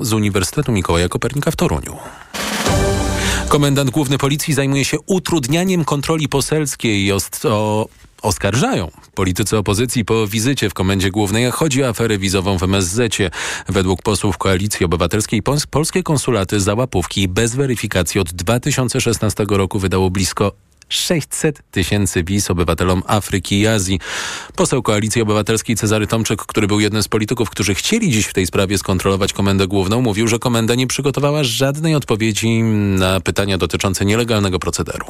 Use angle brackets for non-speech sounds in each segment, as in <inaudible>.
z Uniwersytetu Mikołaja Kopernika w Toruniu. Komendant Główny Policji zajmuje się utrudnianiem kontroli poselskiej o oskarżają politycy opozycji po wizycie w Komendzie Głównej. Chodzi o aferę wizową w MSZ. Według posłów Koalicji Obywatelskiej polskie konsulaty za łapówki bez weryfikacji od 2016 roku wydało blisko 600 tysięcy wiz obywatelom Afryki i Azji. Poseł Koalicji Obywatelskiej Cezary Tomczyk, który był jednym z polityków, którzy chcieli dziś w tej sprawie skontrolować Komendę Główną, mówił, że komenda nie przygotowała żadnej odpowiedzi na pytania dotyczące nielegalnego procederu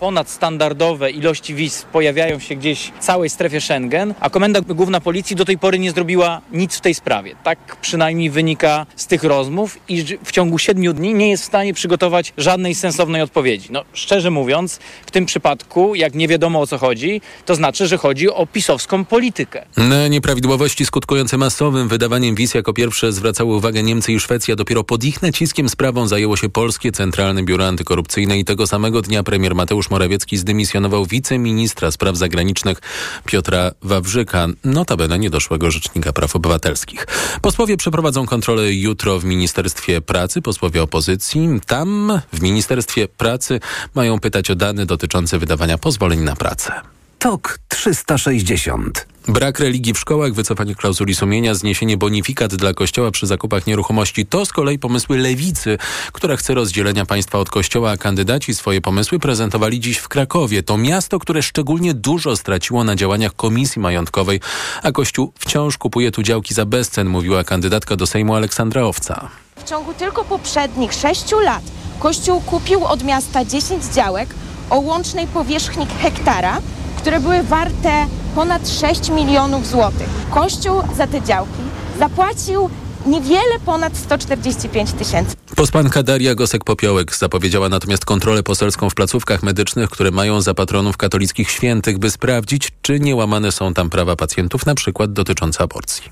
ponadstandardowe ilości wiz pojawiają się gdzieś w całej strefie Schengen, a Komenda Główna Policji do tej pory nie zrobiła nic w tej sprawie. Tak przynajmniej wynika z tych rozmów i w ciągu siedmiu dni nie jest w stanie przygotować żadnej sensownej odpowiedzi. No, szczerze mówiąc, w tym przypadku, jak nie wiadomo o co chodzi, to znaczy, że chodzi o pisowską politykę. Na nieprawidłowości skutkujące masowym wydawaniem wiz jako pierwsze zwracały uwagę Niemcy i Szwecja. Dopiero pod ich naciskiem sprawą zajęło się Polskie Centralne Biuro Antykorupcyjne i tego samego dnia premier Mateusz Morawiecki zdymisjonował wiceministra spraw zagranicznych Piotra Wawrzyka, notabene niedoszłego rzecznika praw obywatelskich. Posłowie przeprowadzą kontrolę jutro w Ministerstwie Pracy, posłowie opozycji. Tam w Ministerstwie Pracy mają pytać o dane dotyczące wydawania pozwoleń na pracę. TOK 360. Brak religii w szkołach, wycofanie klauzuli sumienia, zniesienie bonifikat dla kościoła przy zakupach nieruchomości to z kolei pomysły lewicy, która chce rozdzielenia państwa od kościoła, a kandydaci swoje pomysły prezentowali dziś w Krakowie. To miasto, które szczególnie dużo straciło na działaniach komisji majątkowej, a kościół wciąż kupuje tu działki za bezcen, mówiła kandydatka do Sejmu Aleksandra Owca. W ciągu tylko poprzednich sześciu lat kościół kupił od miasta 10 działek o łącznej powierzchni hektara, które były warte ponad 6 milionów złotych. Kościół za te działki zapłacił niewiele ponad 145 tysięcy. Posłanka Daria Gosek-Popiołek zapowiedziała natomiast kontrolę poselską w placówkach medycznych, które mają za patronów katolickich świętych, by sprawdzić, czy nie łamane są tam prawa pacjentów, na przykład dotyczące aborcji.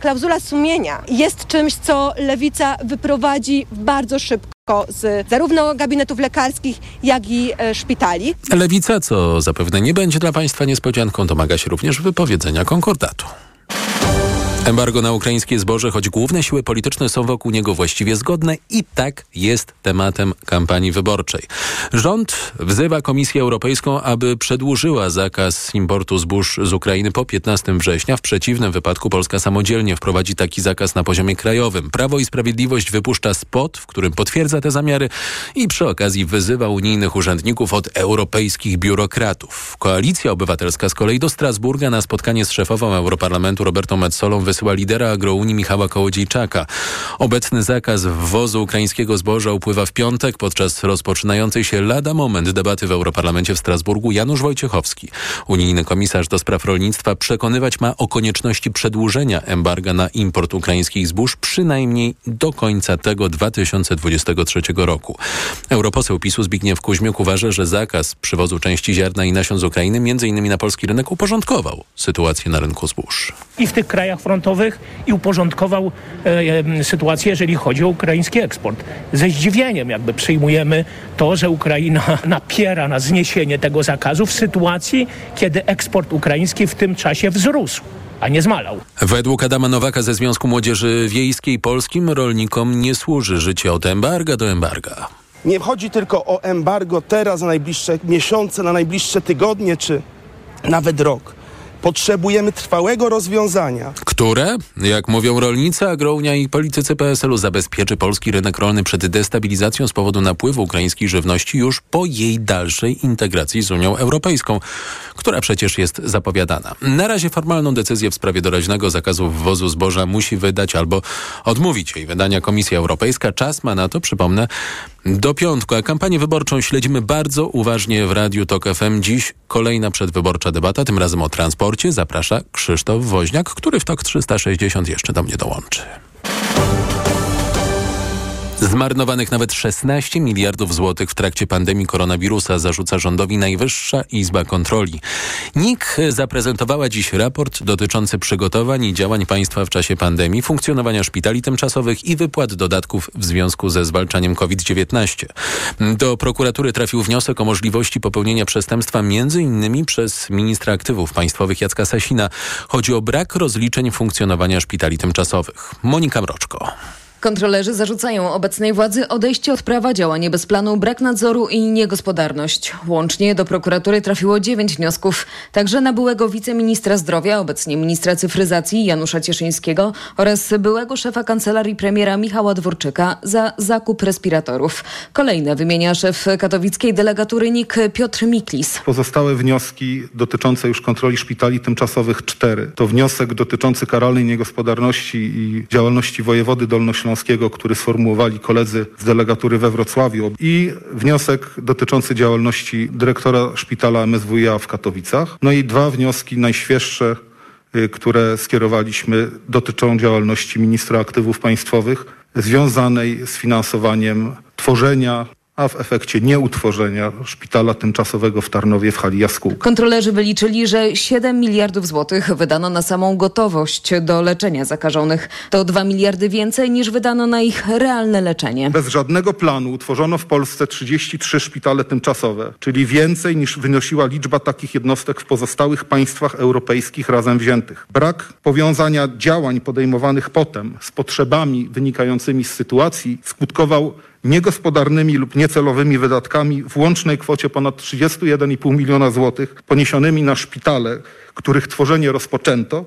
Klauzula sumienia jest czymś, co lewica wyprowadzi bardzo szybko z zarówno gabinetów lekarskich, jak i e, szpitali. Lewica, co zapewne nie będzie dla państwa niespodzianką, domaga się również wypowiedzenia konkordatu. Embargo na ukraińskie zboże, choć główne siły polityczne są wokół niego właściwie zgodne i tak jest tematem kampanii wyborczej. Rząd wzywa Komisję Europejską, aby przedłużyła zakaz importu zbóż z Ukrainy po 15 września. W przeciwnym wypadku Polska samodzielnie wprowadzi taki zakaz na poziomie krajowym. Prawo i Sprawiedliwość wypuszcza spot, w którym potwierdza te zamiary i przy okazji wyzywa unijnych urzędników od europejskich biurokratów. Koalicja Obywatelska z kolei do Strasburga na spotkanie z szefową Europarlamentu Robertą Metsolą wysyła lidera agrounii Michała Kołodziejczaka. Obecny zakaz wwozu ukraińskiego zboża upływa w piątek podczas rozpoczynającej się lada moment debaty w Europarlamencie w Strasburgu Janusz Wojciechowski. Unijny komisarz do spraw rolnictwa przekonywać ma o konieczności przedłużenia embarga na import ukraińskich zbóż przynajmniej do końca tego 2023 roku. Europoseł PiSu Zbigniew Kuźmiuk uważa, że zakaz przywozu części ziarna i nasion z Ukrainy m.in. na polski rynek uporządkował sytuację na rynku zbóż. I w tych krajach frontowych i uporządkował e, sytuację, jeżeli chodzi o ukraiński eksport. Ze zdziwieniem jakby przyjmujemy to, że Ukraina <laughs> napiera na zniesienie tego zakazu w sytuacji, kiedy eksport ukraiński w tym czasie wzrósł a nie zmalał. Według Adama Nowaka ze Związku Młodzieży Wiejskiej polskim rolnikom nie służy życie od embarga do embarga. Nie chodzi tylko o embargo teraz na najbliższe miesiące, na najbliższe tygodnie czy nawet rok. Potrzebujemy trwałego rozwiązania. Które, jak mówią rolnicy, agrounia i politycy PSL-u, zabezpieczy polski rynek rolny przed destabilizacją z powodu napływu ukraińskiej żywności już po jej dalszej integracji z Unią Europejską, która przecież jest zapowiadana. Na razie formalną decyzję w sprawie doraźnego zakazu wwozu zboża musi wydać albo odmówić jej wydania Komisja Europejska. Czas ma na to, przypomnę, do piątku, a kampanię wyborczą śledzimy bardzo uważnie w Radiu TOK FM. Dziś kolejna przedwyborcza debata, tym razem o transporcie. Zaprasza Krzysztof Woźniak, który w TOK 360 jeszcze do mnie dołączy. Zmarnowanych nawet 16 miliardów złotych w trakcie pandemii koronawirusa zarzuca rządowi Najwyższa Izba Kontroli. NIK zaprezentowała dziś raport dotyczący przygotowań i działań państwa w czasie pandemii, funkcjonowania szpitali tymczasowych i wypłat dodatków w związku ze zwalczaniem COVID-19. Do prokuratury trafił wniosek o możliwości popełnienia przestępstwa m.in. przez ministra aktywów państwowych Jacka Sasina. Chodzi o brak rozliczeń funkcjonowania szpitali tymczasowych. Monika Mroczko. Kontrolerzy zarzucają obecnej władzy odejście od prawa, działanie bez planu, brak nadzoru i niegospodarność. Łącznie do prokuratury trafiło dziewięć wniosków, także na byłego wiceministra zdrowia, obecnie ministra cyfryzacji Janusza Cieszyńskiego oraz byłego szefa kancelarii premiera Michała Dworczyka za zakup respiratorów. Kolejne wymienia szef katowickiej delegatury NIK Piotr Miklis. Pozostałe wnioski dotyczące już kontroli szpitali tymczasowych cztery. To wniosek dotyczący karalnej niegospodarności i działalności wojewody dolnośląskiego, który sformułowali koledzy z delegatury we Wrocławiu i wniosek dotyczący działalności dyrektora szpitala MSWiA w Katowicach. No i dwa wnioski najświeższe, y, które skierowaliśmy, dotyczą działalności ministra aktywów państwowych związanej z finansowaniem tworzenia a w efekcie nieutworzenia szpitala tymczasowego w Tarnowie w hali Jaskółka. Kontrolerzy wyliczyli, że 7 miliardów złotych wydano na samą gotowość do leczenia zakażonych. To 2 miliardy więcej niż wydano na ich realne leczenie. Bez żadnego planu utworzono w Polsce 33 szpitale tymczasowe, czyli więcej niż wynosiła liczba takich jednostek w pozostałych państwach europejskich razem wziętych. Brak powiązania działań podejmowanych potem z potrzebami wynikającymi z sytuacji skutkował niegospodarnymi lub niecelowymi wydatkami w łącznej kwocie ponad 31,5 miliona złotych poniesionymi na szpitale, których tworzenie rozpoczęto,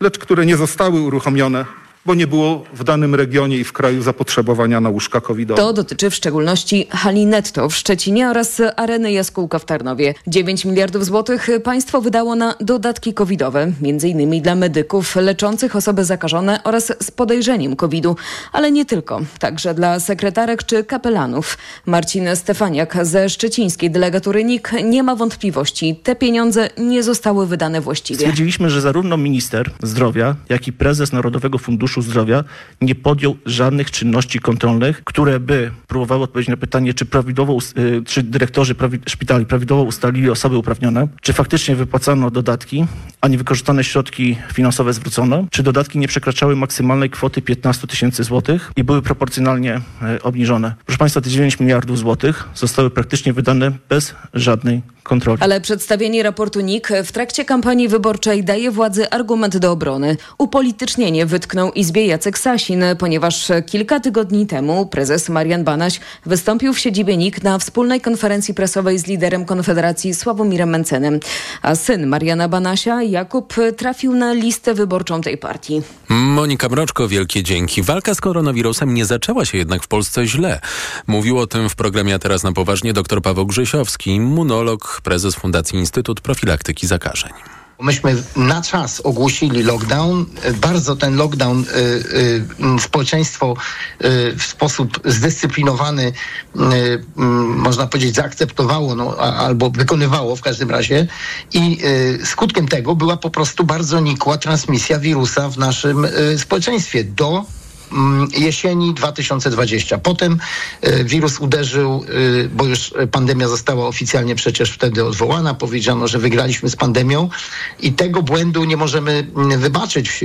lecz które nie zostały uruchomione bo nie było w danym regionie i w kraju zapotrzebowania na łóżka covidowe. To dotyczy w szczególności hali Netto w Szczecinie oraz areny Jaskółka w Tarnowie. 9 miliardów złotych państwo wydało na dodatki covidowe, m.in. dla medyków leczących osoby zakażone oraz z podejrzeniem covidu, ale nie tylko, także dla sekretarek czy kapelanów. Marcin Stefaniak ze szczecińskiej delegatury NIK nie ma wątpliwości, te pieniądze nie zostały wydane właściwie. Stwierdziliśmy, że zarówno minister zdrowia, jak i prezes Narodowego Funduszu Zdrowia nie podjął żadnych czynności kontrolnych, które by próbowały odpowiedzieć na pytanie, czy prawidłowo, y, czy dyrektorzy prawi, szpitali prawidłowo ustalili osoby uprawnione, czy faktycznie wypłacano dodatki, a niewykorzystane środki finansowe zwrócono, czy dodatki nie przekraczały maksymalnej kwoty 15 tysięcy złotych i były proporcjonalnie y, obniżone. Proszę Państwa, te 9 miliardów złotych zostały praktycznie wydane bez żadnej kontroli. Ale przedstawienie raportu NIK w trakcie kampanii wyborczej daje władzy argument do obrony. Upolitycznienie wytknął Izbie Jacek Sasin, ponieważ kilka tygodni temu prezes Marian Banaś wystąpił w siedzibie NIK na wspólnej konferencji prasowej z liderem Konfederacji Sławomirem Mencenem. A syn Mariana Banasia, Jakub, trafił na listę wyborczą tej partii. Monika Mroczko, wielkie dzięki. Walka z koronawirusem nie zaczęła się jednak w Polsce źle. Mówił o tym w programie A Teraz na Poważnie dr Paweł Grzesiowski, immunolog, prezes Fundacji Instytut Profilaktyki Zakażeń. Myśmy na czas ogłosili lockdown. Bardzo ten lockdown y, y, społeczeństwo y, w sposób zdyscyplinowany, y, można powiedzieć, zaakceptowało no, albo wykonywało w każdym razie. I skutkiem tego była po prostu bardzo nikła transmisja wirusa w naszym społeczeństwie do Mm, jesieni 2020. Potem e, wirus uderzył, e, bo już pandemia została oficjalnie przecież wtedy odwołana. Powiedziano, że wygraliśmy z pandemią i tego błędu nie możemy mm, wybaczyć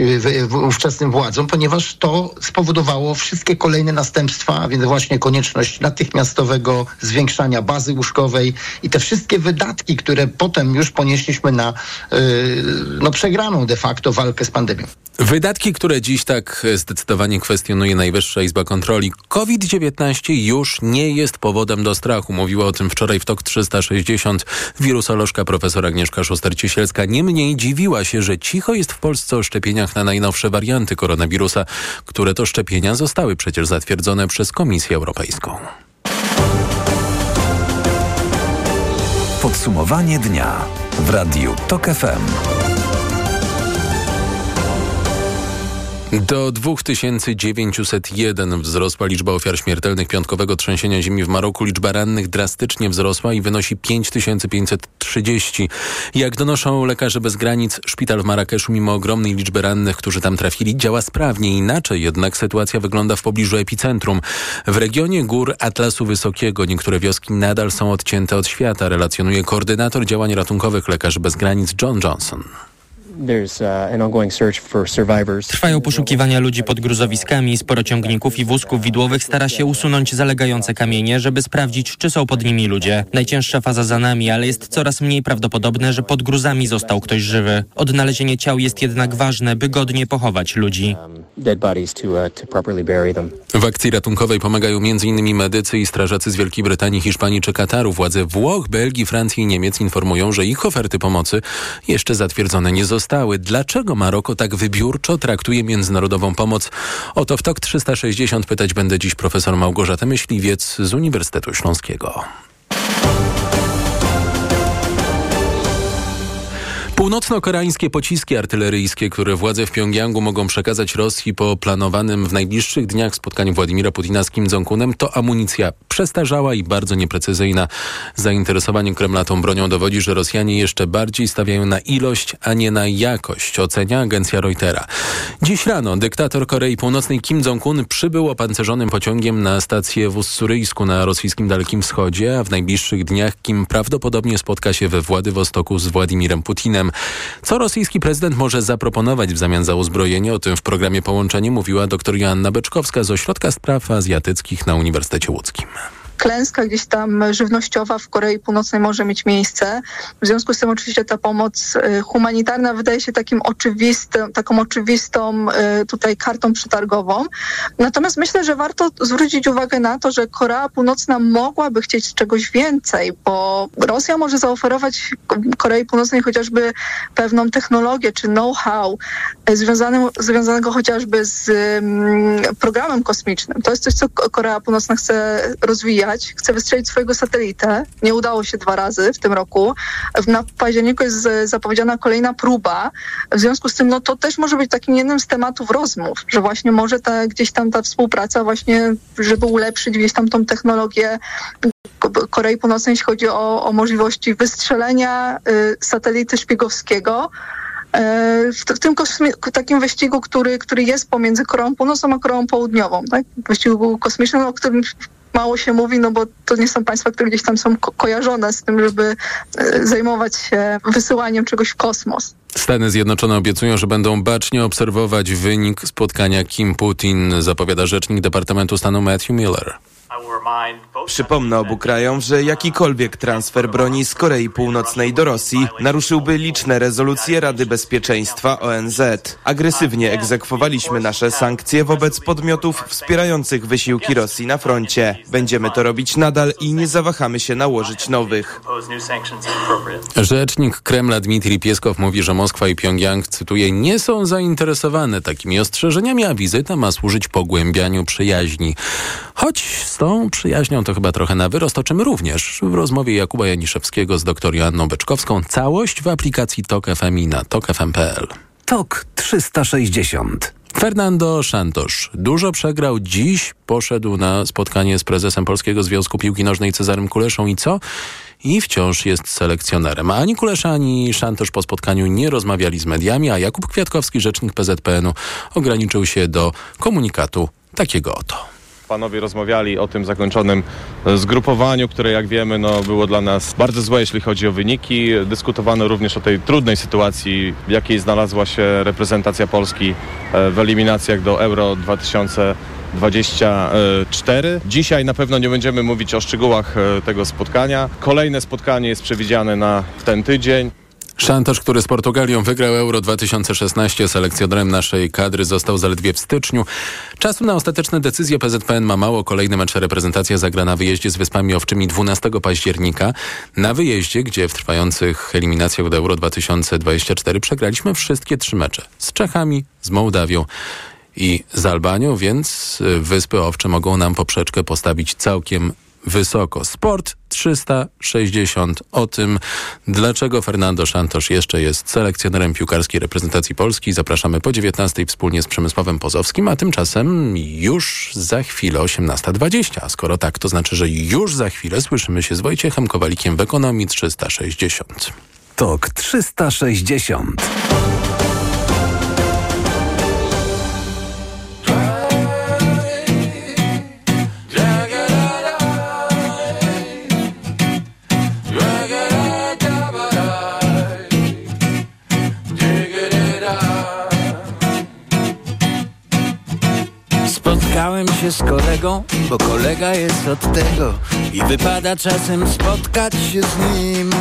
ówczesnym władzom, ponieważ to spowodowało wszystkie kolejne następstwa, a więc właśnie konieczność natychmiastowego zwiększania bazy łóżkowej i te wszystkie wydatki, które potem już ponieśliśmy na e, no, przegraną de facto walkę z pandemią. Wydatki, które dziś tak zdecydowanie kwestionuje Najwyższa Izba Kontroli. COVID-19 już nie jest powodem do strachu. Mówiła o tym wczoraj w TOK 360 wirusolożka profesor Agnieszka Szuster-Ciesielska. Niemniej dziwiła się, że cicho jest w Polsce o szczepieniach na najnowsze warianty koronawirusa, które to szczepienia zostały przecież zatwierdzone przez Komisję Europejską. Podsumowanie dnia w Radiu TOK FM. Do 2901 wzrosła liczba ofiar śmiertelnych piątkowego trzęsienia ziemi w Maroku. Liczba rannych drastycznie wzrosła i wynosi 5530. Jak donoszą lekarze bez granic, szpital w Marrakeszu mimo ogromnej liczby rannych, którzy tam trafili, działa sprawnie. Inaczej jednak sytuacja wygląda w pobliżu epicentrum. W regionie gór Atlasu Wysokiego niektóre wioski nadal są odcięte od świata, relacjonuje koordynator działań ratunkowych lekarzy bez granic John Johnson. Trwają poszukiwania ludzi pod gruzowiskami. Sporo ciągników i wózków widłowych stara się usunąć zalegające kamienie, żeby sprawdzić, czy są pod nimi ludzie. Najcięższa faza za nami, ale jest coraz mniej prawdopodobne, że pod gruzami został ktoś żywy. Odnalezienie ciał jest jednak ważne, by godnie pochować ludzi. W akcji ratunkowej pomagają m.in. medycy i strażacy z Wielkiej Brytanii, Hiszpanii czy Kataru. Władze Włoch, Belgii, Francji i Niemiec informują, że ich oferty pomocy jeszcze zatwierdzone nie zostały. Dlaczego Maroko tak wybiórczo traktuje międzynarodową pomoc? O to w TOK 360 pytać będę dziś profesor Małgorzatę Myśliwiec z Uniwersytetu Śląskiego. Północno-koreańskie pociski artyleryjskie, które władze w Pjongjangu mogą przekazać Rosji po planowanym w najbliższych dniach spotkaniu Władimira Putina z Kim Jong-unem, to amunicja przestarzała i bardzo nieprecyzyjna. Zainteresowanie Kremla tą bronią dowodzi, że Rosjanie jeszcze bardziej stawiają na ilość, a nie na jakość, ocenia agencja Reutera. Dziś rano dyktator Korei Północnej Kim Jong-un przybył opancerzonym pociągiem na stację w Ussuryjsku na rosyjskim Dalekim Wschodzie, a w najbliższych dniach Kim prawdopodobnie spotka się we Władywostoku z Władimirem Putinem. Co rosyjski prezydent może zaproponować w zamian za uzbrojenie? O tym w programie Połączenie mówiła dr Joanna Beczkowska z Ośrodka Spraw Azjatyckich na Uniwersytecie Łódzkim klęska gdzieś tam żywnościowa w Korei Północnej może mieć miejsce. W związku z tym oczywiście ta pomoc y, humanitarna wydaje się takim oczywistym, taką oczywistą y, tutaj kartą przetargową. Natomiast myślę, że warto zwrócić uwagę na to, że Korea Północna mogłaby chcieć czegoś więcej, bo Rosja może zaoferować Korei Północnej chociażby pewną technologię czy know-how y, związanego chociażby z programem kosmicznym. To jest coś, co Korea Północna chce rozwijać chce wystrzelić swojego satelitę. Nie udało się dwa razy w tym roku. Na październiku jest zapowiedziana kolejna próba. W związku z tym no, to też może być takim jednym z tematów rozmów, że właśnie może ta, gdzieś tam ta współpraca właśnie, żeby ulepszyć gdzieś tam tą technologię Korei Północnej, jeśli chodzi o, o możliwości wystrzelenia y, satelity szpiegowskiego, y, w, w tym takim wyścigu, który, który jest pomiędzy Koreą Północną a Koreą Południową, tak? Wyścigu kosmicznym, o którym mało się mówi, no bo to nie są państwa, które gdzieś tam są ko kojarzone z tym, żeby e, zajmować się wysyłaniem czegoś w kosmos. Stany Zjednoczone obiecują, że będą bacznie obserwować wynik spotkania Kim-Putin, zapowiada rzecznik Departamentu Stanu Matthew Miller. Przypomnę obu krajom, że jakikolwiek transfer broni z Korei Północnej do Rosji naruszyłby liczne rezolucje Rady Bezpieczeństwa ONZ. Agresywnie egzekwowaliśmy nasze sankcje wobec podmiotów wspierających wysiłki Rosji na froncie. Będziemy to robić nadal i nie zawahamy się nałożyć nowych. Rzecznik Kremla Dmitrij Pieskow mówi, że Moskwa i Pjongjang, cytuję, nie są zainteresowane takimi ostrzeżeniami, a wizyta ma służyć pogłębianiu przyjaźni. Choć z tą przyjaźnią to chyba trochę na wyrost, o czym również w rozmowie Jakuba Janiszewskiego z dr Joanną Beczkowską. Całość w aplikacji TOK FM i na tokfm.pl. TOK 360 Fernando Santos dużo przegrał. Dziś poszedł na spotkanie z prezesem Polskiego Związku Piłki Nożnej Cezarym Kuleszą i co? I wciąż jest selekcjonerem. A ani Kulesza, ani Szantosz po spotkaniu nie rozmawiali z mediami, a Jakub Kwiatkowski, rzecznik PZPN-u, ograniczył się do komunikatu takiego oto panowie rozmawiali o tym zakończonym e, zgrupowaniu, które jak wiemy no, było dla nas bardzo złe, jeśli chodzi o wyniki. Dyskutowano również o tej trudnej sytuacji, w jakiej znalazła się reprezentacja Polski e, w eliminacjach do Euro 2024. Dzisiaj na pewno nie będziemy mówić o szczegółach e, tego spotkania. Kolejne spotkanie jest przewidziane na ten tydzień. Szantaż, który z Portugalią wygrał Euro 2016, selekcjonerem naszej kadry został zaledwie w styczniu. Czasu na ostateczne decyzje PZPN ma mało. Kolejny mecz reprezentacja zagra na wyjeździe z Wyspami Owczymi 12 października. Na wyjeździe, gdzie w trwających eliminacjach do Euro 2024 przegraliśmy wszystkie trzy mecze. Z Czechami, z Mołdawią i z Albanią, więc Wyspy Owcze mogą nam poprzeczkę postawić całkiem wysoko. Sport 360. O tym, dlaczego Fernando Santos jeszcze jest selekcjonerem piłkarskiej reprezentacji Polski. Zapraszamy po 19 wspólnie z Przemysławem Pozowskim, a tymczasem już za chwilę 18.20. A skoro tak, to znaczy, że już za chwilę słyszymy się z Wojciechem Kowalikiem w Ekonomii 360. Tok 360. się z kolegą, bo kolega jest od tego. I wypada czasem spotkać się z nim.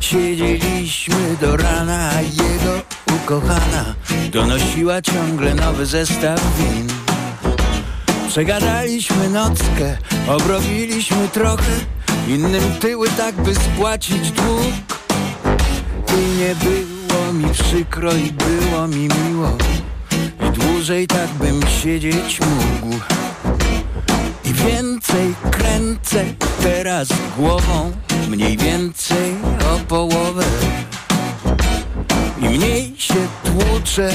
Siedzieliśmy do rana, a jego ukochana Donosiła ciągle nowy zestaw win. Przegadaliśmy nockę, obrobiliśmy trochę. Innym tyły tak by spłacić dług. I nie było mi przykro i było mi miło I dłużej tak bym siedzieć mógł. I więcej kręcę teraz głową Mniej więcej o połowę. I mniej się tłuczę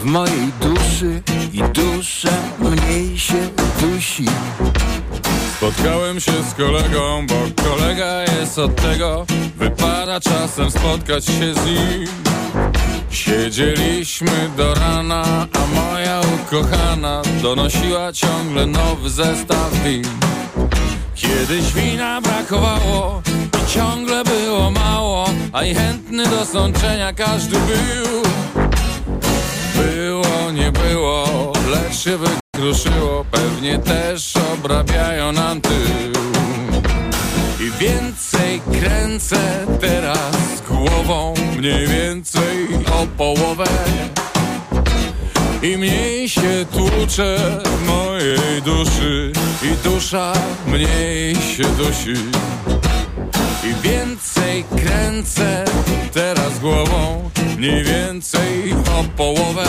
w mojej duszy I dusza mniej się dusi. Spotkałem się z kolegą, bo kolega jest od tego. Wypada czasem spotkać się z nim. Siedzieliśmy do rana, a moja ukochana Donosiła ciągle nowy zestaw win. Kiedyś wina brakowało i ciągle było mało A i chętny do sączenia każdy był Było, nie było, lecz się wykruszyło. Pewnie też obrabiają nam tył. I więcej kręcę teraz głową Mniej więcej o połowę. I mniej się tłuczę w mojej duszy I dusza mniej się dusi I więcej kręcę teraz głową Mniej więcej o połowę.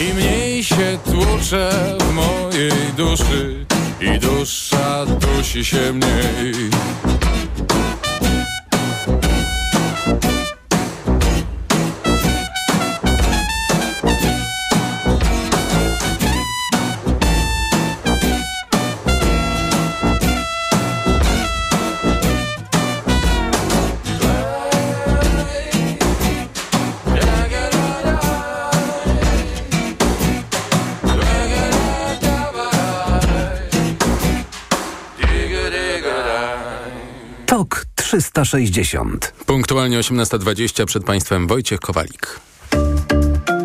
I mniej się tłuczę w mojej duszy I dusza dusi się mniej 360. Punktualnie 18.20 przed Państwem Wojciech Kowalik.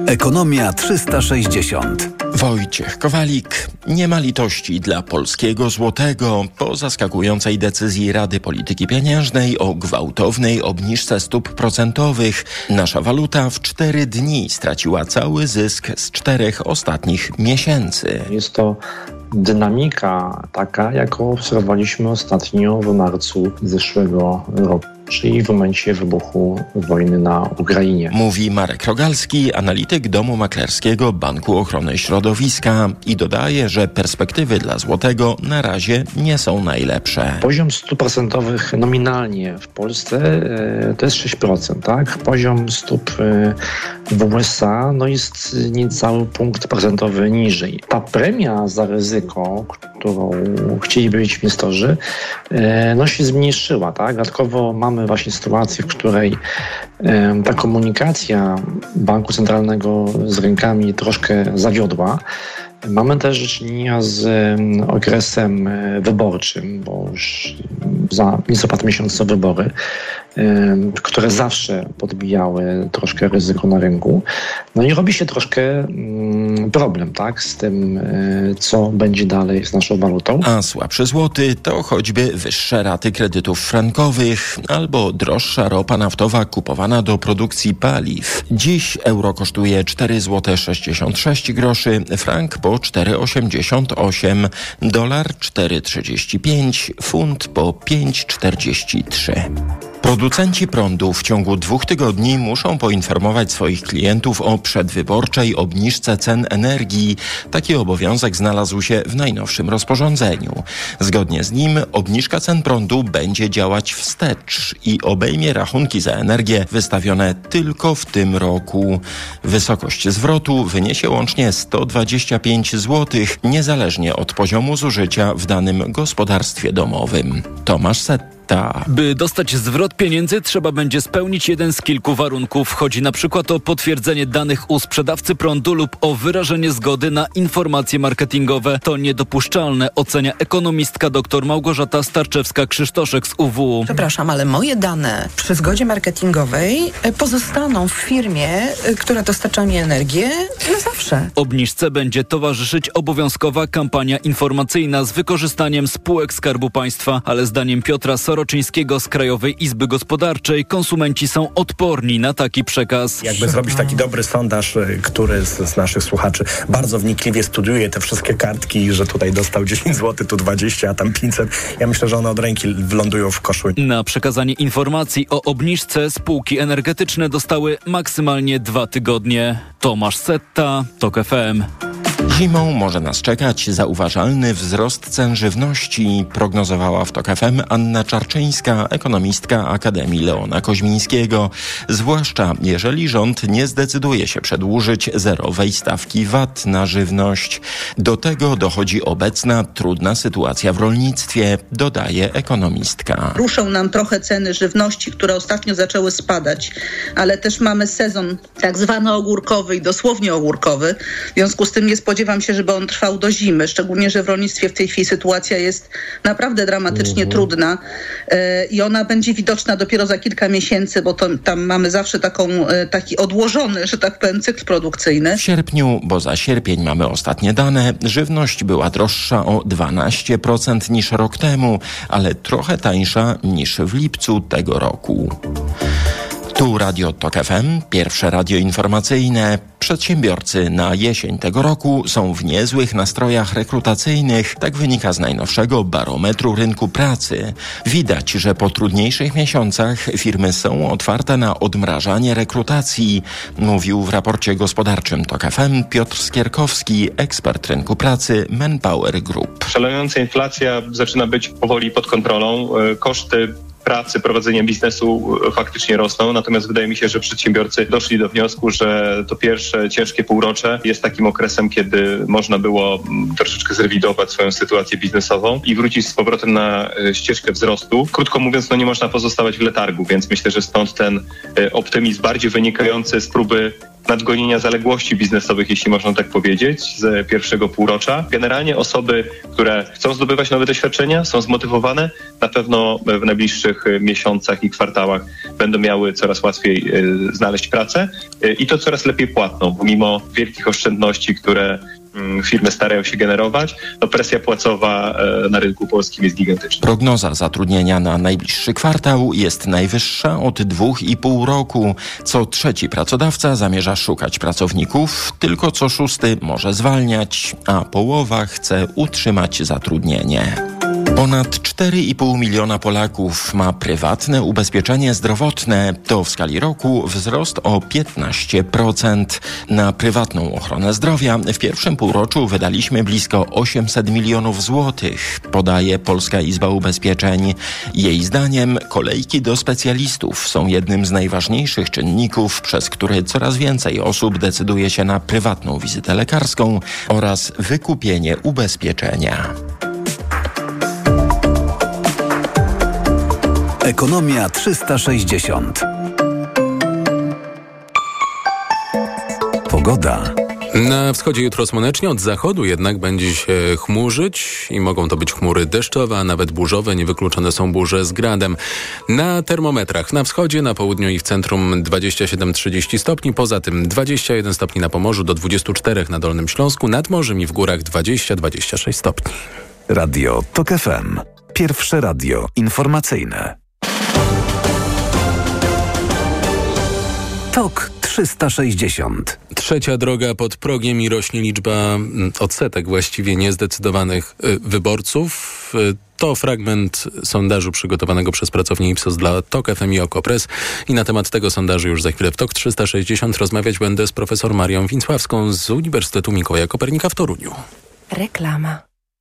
Ekonomia 360. Wojciech Kowalik. Nie ma litości dla polskiego złotego po zaskakującej decyzji Rady Polityki Pieniężnej o gwałtownej obniżce stóp procentowych. Nasza waluta w cztery dni straciła cały zysk z czterech ostatnich miesięcy. Jest to dynamika taka, jaką obserwowaliśmy ostatnio w marcu zeszłego roku, czyli w momencie wybuchu wojny na Ukrainie. Mówi Marek Rogalski, analityk domu maklerskiego Banku Ochrony Środowiska i dodaje, że perspektywy dla złotego na razie nie są najlepsze. Poziom stóp procentowych nominalnie w Polsce e, to jest 6%, tak? Poziom stóp e, w USA no jest niecały punkt procentowy niżej. Ta premia za ryzyko, którą chcieliby mieć inwestorzy, e, no się zmniejszyła, tak? Dodatkowo mamy właśnie sytuację, w której ta komunikacja banku centralnego z rynkami troszkę zawiodła. Mamy też do czynienia z em, okresem e, wyborczym, bo już za nieco ponad miesiąc są wybory, które zawsze podbijały troszkę ryzyko na rynku. No i robi się troszkę mm, problem, tak, z tym, e, co będzie dalej z naszą walutą. A słabszy złoty to choćby wyższe raty kredytów frankowych albo droższa ropa naftowa kupowana do produkcji paliw. Dziś euro kosztuje 4 zł 66 groszy, frank po 4,88, dolar 4,35, funt po 5,43. Producenci prądu w ciągu dwóch tygodni muszą poinformować swoich klientów o przedwyborczej obniżce cen energii. Taki obowiązek znalazł się w najnowszym rozporządzeniu. Zgodnie z nim obniżka cen prądu będzie działać wstecz i obejmie rachunki za energię wystawione tylko w tym roku. Wysokość zwrotu wyniesie łącznie 125 zł, niezależnie od poziomu zużycia w danym gospodarstwie domowym. Tomasz Set By dostać zwrot pieniędzy, trzeba będzie spełnić jeden z kilku warunków. Chodzi na przykład o potwierdzenie danych u sprzedawcy prądu lub o wyrażenie zgody na informacje marketingowe. To niedopuszczalne, ocenia ekonomistka dr Małgorzata Starczewska-Krzysztoszek z UW. Przepraszam, ale moje dane przy zgodzie marketingowej e, pozostaną w firmie, e, która dostarcza mi energię na zawsze. Obniżce będzie towarzyszyć obowiązkowa kampania informacyjna z wykorzystaniem spółek Skarbu Państwa, ale zdaniem Piotra Soroczyńskiego z Krajowej Izby Gospodarczej konsumenci są odporni na taki przekaz. Jakby zrobić taki dobry sondaż, y, który z, z naszych słuchaczy bardzo wnikliwie studiuje te wszystkie kartki, że tutaj dostał <laughs> 10 zł, tu 20, a tam 500. Ja myślę, że one od ręki wlądują w koszu. Na przekazanie informacji o obniżce spółki energetyczne dostały maksymalnie dwa tygodnie. Tomasz Setta, TOK FM. Zimą może nas czekać zauważalny wzrost cen żywności, prognozowała w TOK FM Anna Czarczyńska, ekonomistka Akademii Leona Koźmińskiego. Zwłaszcza jeżeli rząd nie zdecyduje się przedłużyć zerowej stawki VAT na żywność. Do tego dochodzi obecna trudna sytuacja w rolnictwie, dodaje ekonomistka. Ruszą nam trochę ceny żywności, które ostatnio zaczęły spadać, ale też mamy sezon tak zwany ogórkowy i dosłownie ogórkowy. W związku z tym nie spodziewam się, żeby on trwał do zimy, szczególnie, że w rolnictwie w tej chwili sytuacja jest naprawdę dramatycznie trudna e, i ona będzie widoczna dopiero za kilka miesięcy, bo to, tam mamy zawsze taką, e, taki odłożony, że tak powiem, cykl produkcyjny. W sierpniu, bo za sierpień mamy ostatnie dane, żywność była droższa o 12% niż rok temu, ale trochę tańsza niż w lipcu tego roku. Tu Radio Tok FM, pierwsze radio informacyjne. Przedsiębiorcy na jesień tego roku są w niezłych nastrojach rekrutacyjnych. Tak wynika z najnowszego barometru rynku pracy. Widać, że po trudniejszych miesiącach firmy są otwarte na odmrażanie rekrutacji, mówił w raporcie gospodarczym Tok FM Piotr Skierkowski, ekspert rynku pracy Manpower Group. Szalejąca inflacja zaczyna być powoli pod kontrolą. E, Koszty pracy, prowadzenia biznesu e, faktycznie rosną, natomiast wydaje mi się, że przedsiębiorcy doszli do wniosku, że to pierwsze ciężkie półrocze jest takim okresem, kiedy można było mm, troszeczkę zrewidować swoją sytuację biznesową i wrócić z powrotem na e, ścieżkę wzrostu. Krótko mówiąc, no nie można pozostawać w letargu, więc myślę, że stąd ten e, optymizm bardziej wynikający z próby nadgonienia zaległości biznesowych, jeśli można tak powiedzieć, z pierwszego półrocza. Generalnie osoby, które chcą zdobywać nowe doświadczenia, są zmotywowane, na pewno w najbliższych miesiącach i kwartałach będą miały coraz łatwiej e, znaleźć pracę e, i to coraz lepiej płatną, pomimo wielkich oszczędności, które firmy starają się generować, no presja płacowa e, na rynku polskim jest gigantyczna. Prognoza zatrudnienia na najbliższy kwartał jest najwyższa od dwóch i pół roku. Co trzeci pracodawca zamierza szukać pracowników, tylko co szósty może zwalniać, a połowa chce utrzymać zatrudnienie. Ponad 4,5 miliona Polaków ma prywatne ubezpieczenie zdrowotne. To w skali roku wzrost o 15%. Na prywatną ochronę zdrowia w pierwszym półroczu wydaliśmy blisko 800 milionów złotych, podaje Polska Izba Ubezpieczeń. Jej zdaniem kolejki do specjalistów są jednym z najważniejszych czynników, przez który coraz więcej osób decyduje się na prywatną wizytę lekarską oraz wykupienie ubezpieczenia. Ekonomia 360. Pogoda. Na wschodzie jutro słonecznie, od zachodu jednak będzie się chmurzyć i mogą to być chmury deszczowe, a nawet burzowe. Niewykluczone są burze z gradem. Na termometrach na wschodzie, na południu i w centrum 27-30 stopni, poza tym 21 stopni na Pomorzu do 24 na Dolnym Śląsku, nad morzem i w górach 20-26 stopni. Radio TOK FM. Pierwsze radio informacyjne. TOK 360. Trzecia droga pod progiem i rośnie liczba mm, odsetek właściwie niezdecydowanych y, wyborców. Y, To fragment sondażu przygotowanego przez pracownię Ipsos dla TOK FM i Okopres. I na temat tego sondażu już za chwilę w TOK 360 rozmawiać będę z profesor Marią Wincławską z Uniwersytetu Mikołaja Kopernika w Toruniu. Reklama.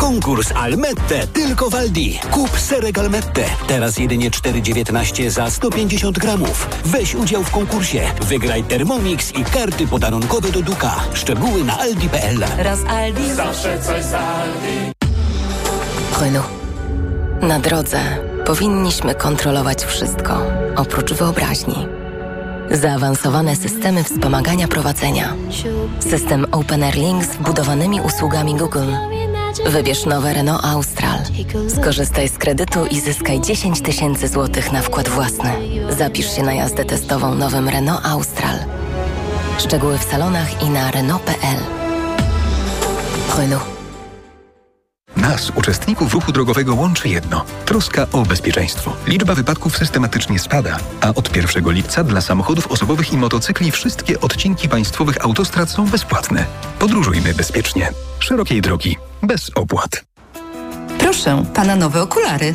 Konkurs Almette tylko w Aldi. Kup serek Almette. Teraz jedynie 4,19 za 150 gramów. Weź udział w konkursie. Wygraj Thermomix i karty podarunkowe do Duka. Szczegóły na aldi.pl. Raz Aldi. Zawsze coś z Aldi. Renault. Na drodze powinniśmy kontrolować wszystko, oprócz wyobraźni. Zaawansowane systemy wspomagania prowadzenia. System Open Air Link z wbudowanymi usługami Google. Wybierz nowe Renault Austral. Skorzystaj z kredytu i zyskaj 10 tysięcy złotych na wkład własny. Zapisz się na jazdę testową nowym Renault Austral. Szczegóły w salonach i na Renault.pl. Renault. Nas, uczestników ruchu drogowego, łączy jedno troska o bezpieczeństwo. Liczba wypadków systematycznie spada, a od 1 lipca dla samochodów osobowych i motocykli wszystkie odcinki państwowych autostrad są bezpłatne. Podróżujmy bezpiecznie. Szerokiej drogi, bez opłat. Proszę, pana nowe okulary.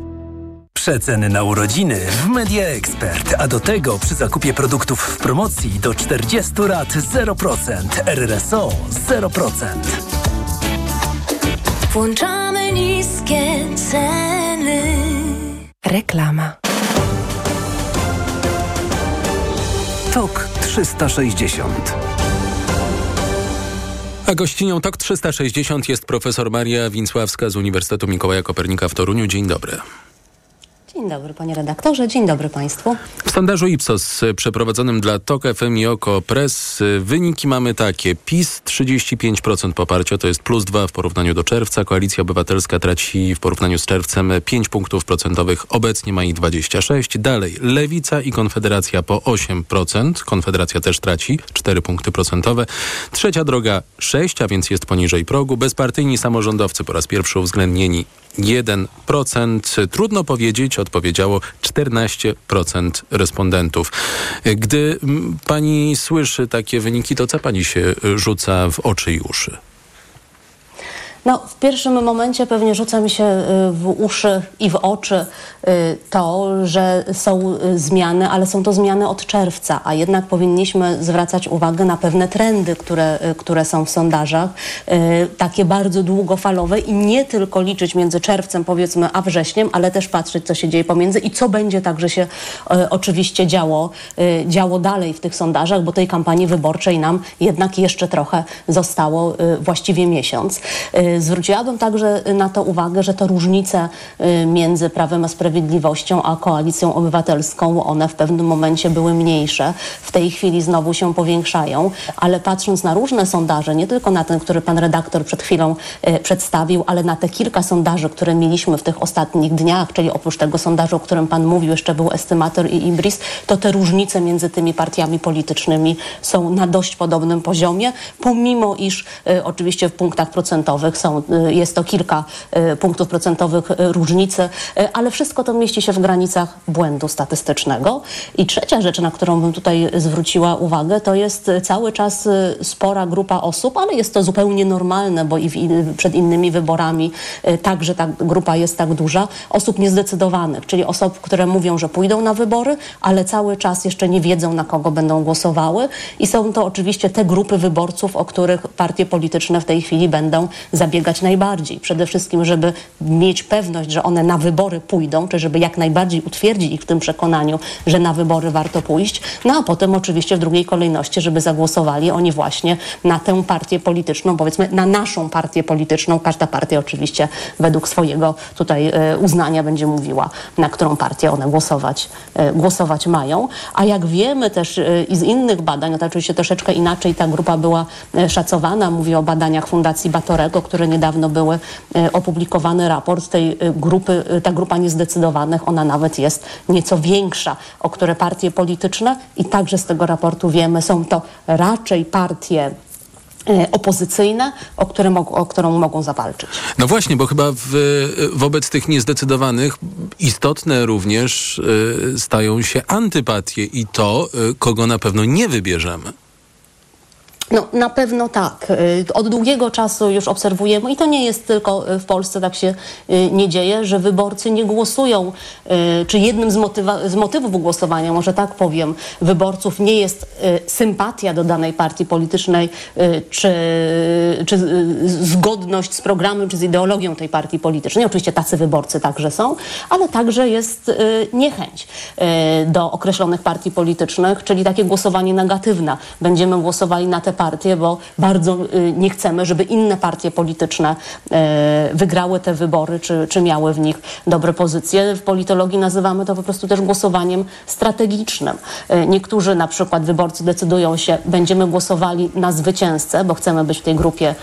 Przeceny na urodziny w Media Expert, a do tego przy zakupie produktów w promocji do 40 lat 0%, RRSO 0%. Włączamy niskie ceny. Reklama. TOK 360 A gościnią TOK 360 jest profesor Maria Wincławska z Uniwersytetu Mikołaja Kopernika w Toruniu. Dzień dobry. Dzień dobry panie redaktorze, dzień dobry państwu. W sondażu Ipsos przeprowadzonym dla TOK FM i OKO Press wyniki mamy takie. PiS 35% poparcia, to jest plus 2 w porównaniu do czerwca. Koalicja Obywatelska traci w porównaniu z czerwcem 5 punktów procentowych, obecnie ma ich 26. Dalej Lewica i Konfederacja po 8%. Konfederacja też traci 4 punkty procentowe. Trzecia droga 6, a więc jest poniżej progu. Bezpartyjni samorządowcy po raz pierwszy uwzględnieni 1%. Trudno powiedzieć, odpowiedziało 14% respondentów. Gdy pani słyszy takie wyniki, to co pani się rzuca w oczy i uszy? No, w pierwszym momencie pewnie rzuca mi się y, w uszy i w oczy y, to, że są y, zmiany, ale są to zmiany od czerwca, a jednak powinniśmy zwracać uwagę na pewne trendy, które, które są w sondażach, takie bardzo długofalowe i nie tylko liczyć między czerwcem, powiedzmy, a wrześniem, ale też patrzeć, co się dzieje pomiędzy i co będzie także się oczywiście działo, działo dalej w tych sondażach, bo tej kampanii wyborczej nam jednak jeszcze trochę zostało, właściwie miesiąc. Zwróciłabym także na to uwagę, że to różnice między Prawem a Sprawiedliwością a Koalicją Obywatelską, one w pewnym momencie były mniejsze. W tej chwili znowu się powiększają, ale patrząc na różne sondaże, nie tylko na ten, który pan redaktor przed chwilą przedstawił, ale na te kilka sondaży, które mieliśmy w tych ostatnich dniach, czyli oprócz tego sondażu, o którym pan mówił, jeszcze był Estymator i Ibris, to te różnice między tymi partiami politycznymi są na dość podobnym poziomie, pomimo iż oczywiście w punktach procentowych są, jest to kilka punktów procentowych różnicy, ale wszystko to mieści się w granicach błędu statystycznego. I trzecia rzecz, na którą bym tutaj zwróciła uwagę, to jest cały czas spora grupa osób, ale jest to zupełnie normalne, bo i w, przed innymi wyborami także ta grupa jest tak duża, osób niezdecydowanych, czyli osób, które mówią, że pójdą na wybory, ale cały czas jeszcze nie wiedzą, na kogo będą głosowały. I są to oczywiście te grupy wyborców, o których partie polityczne w tej chwili będą zabierać zabiegać najbardziej. Przede wszystkim, żeby mieć pewność, że one na wybory pójdą, czy żeby jak najbardziej utwierdzić ich w tym przekonaniu, że na wybory warto pójść. No a potem oczywiście w drugiej kolejności, żeby zagłosowali oni właśnie na tę partię polityczną, powiedzmy na naszą partię polityczną. Każda partia oczywiście według swojego tutaj e, uznania będzie mówiła, na którą partię one głosować, e, głosować mają. A jak wiemy też e, i z innych badań, no to oczywiście troszeczkę inaczej ta grupa była szacowana. Mówię o badaniach Fundacji Batorego, które niedawno były opublikowane. Raport tej grupy, ta grupa niezdecydowanych, ona nawet jest nieco większa, o które partie polityczne i także z tego raportu wiemy, są to raczej partie E, opozycyjne, o, które o którą mogą zawalczyć. No właśnie, bo chyba w, wobec tych niezdecydowanych istotne również y, stają się antypatie i to, y, kogo na pewno nie wybierzemy. No na pewno tak. Y, od długiego czasu już obserwujemy i to nie jest tylko y, w Polsce tak się y, nie dzieje, że wyborcy nie głosują, czy jednym z, motywa, z motywów głosowania, może tak powiem, wyborców nie jest sympatia do danej partii politycznej, czy, czy zgodność z programem, czy z ideologią tej partii politycznej. Oczywiście tacy wyborcy także są, ale także jest niechęć do określonych partii politycznych, czyli takie głosowanie negatywne. Będziemy głosowali na te partie, bo bardzo y, nie chcemy, żeby inne partie polityczne y, wygrały te wybory, czy, czy miały w nich dobre pozycje. W politologii nazywamy to po prostu też głosowaniem strategicznym. Y, niektórzy na przykład wyborcy decydują się, będziemy głosowali na zwycięzcę, bo chcemy być w tej grupie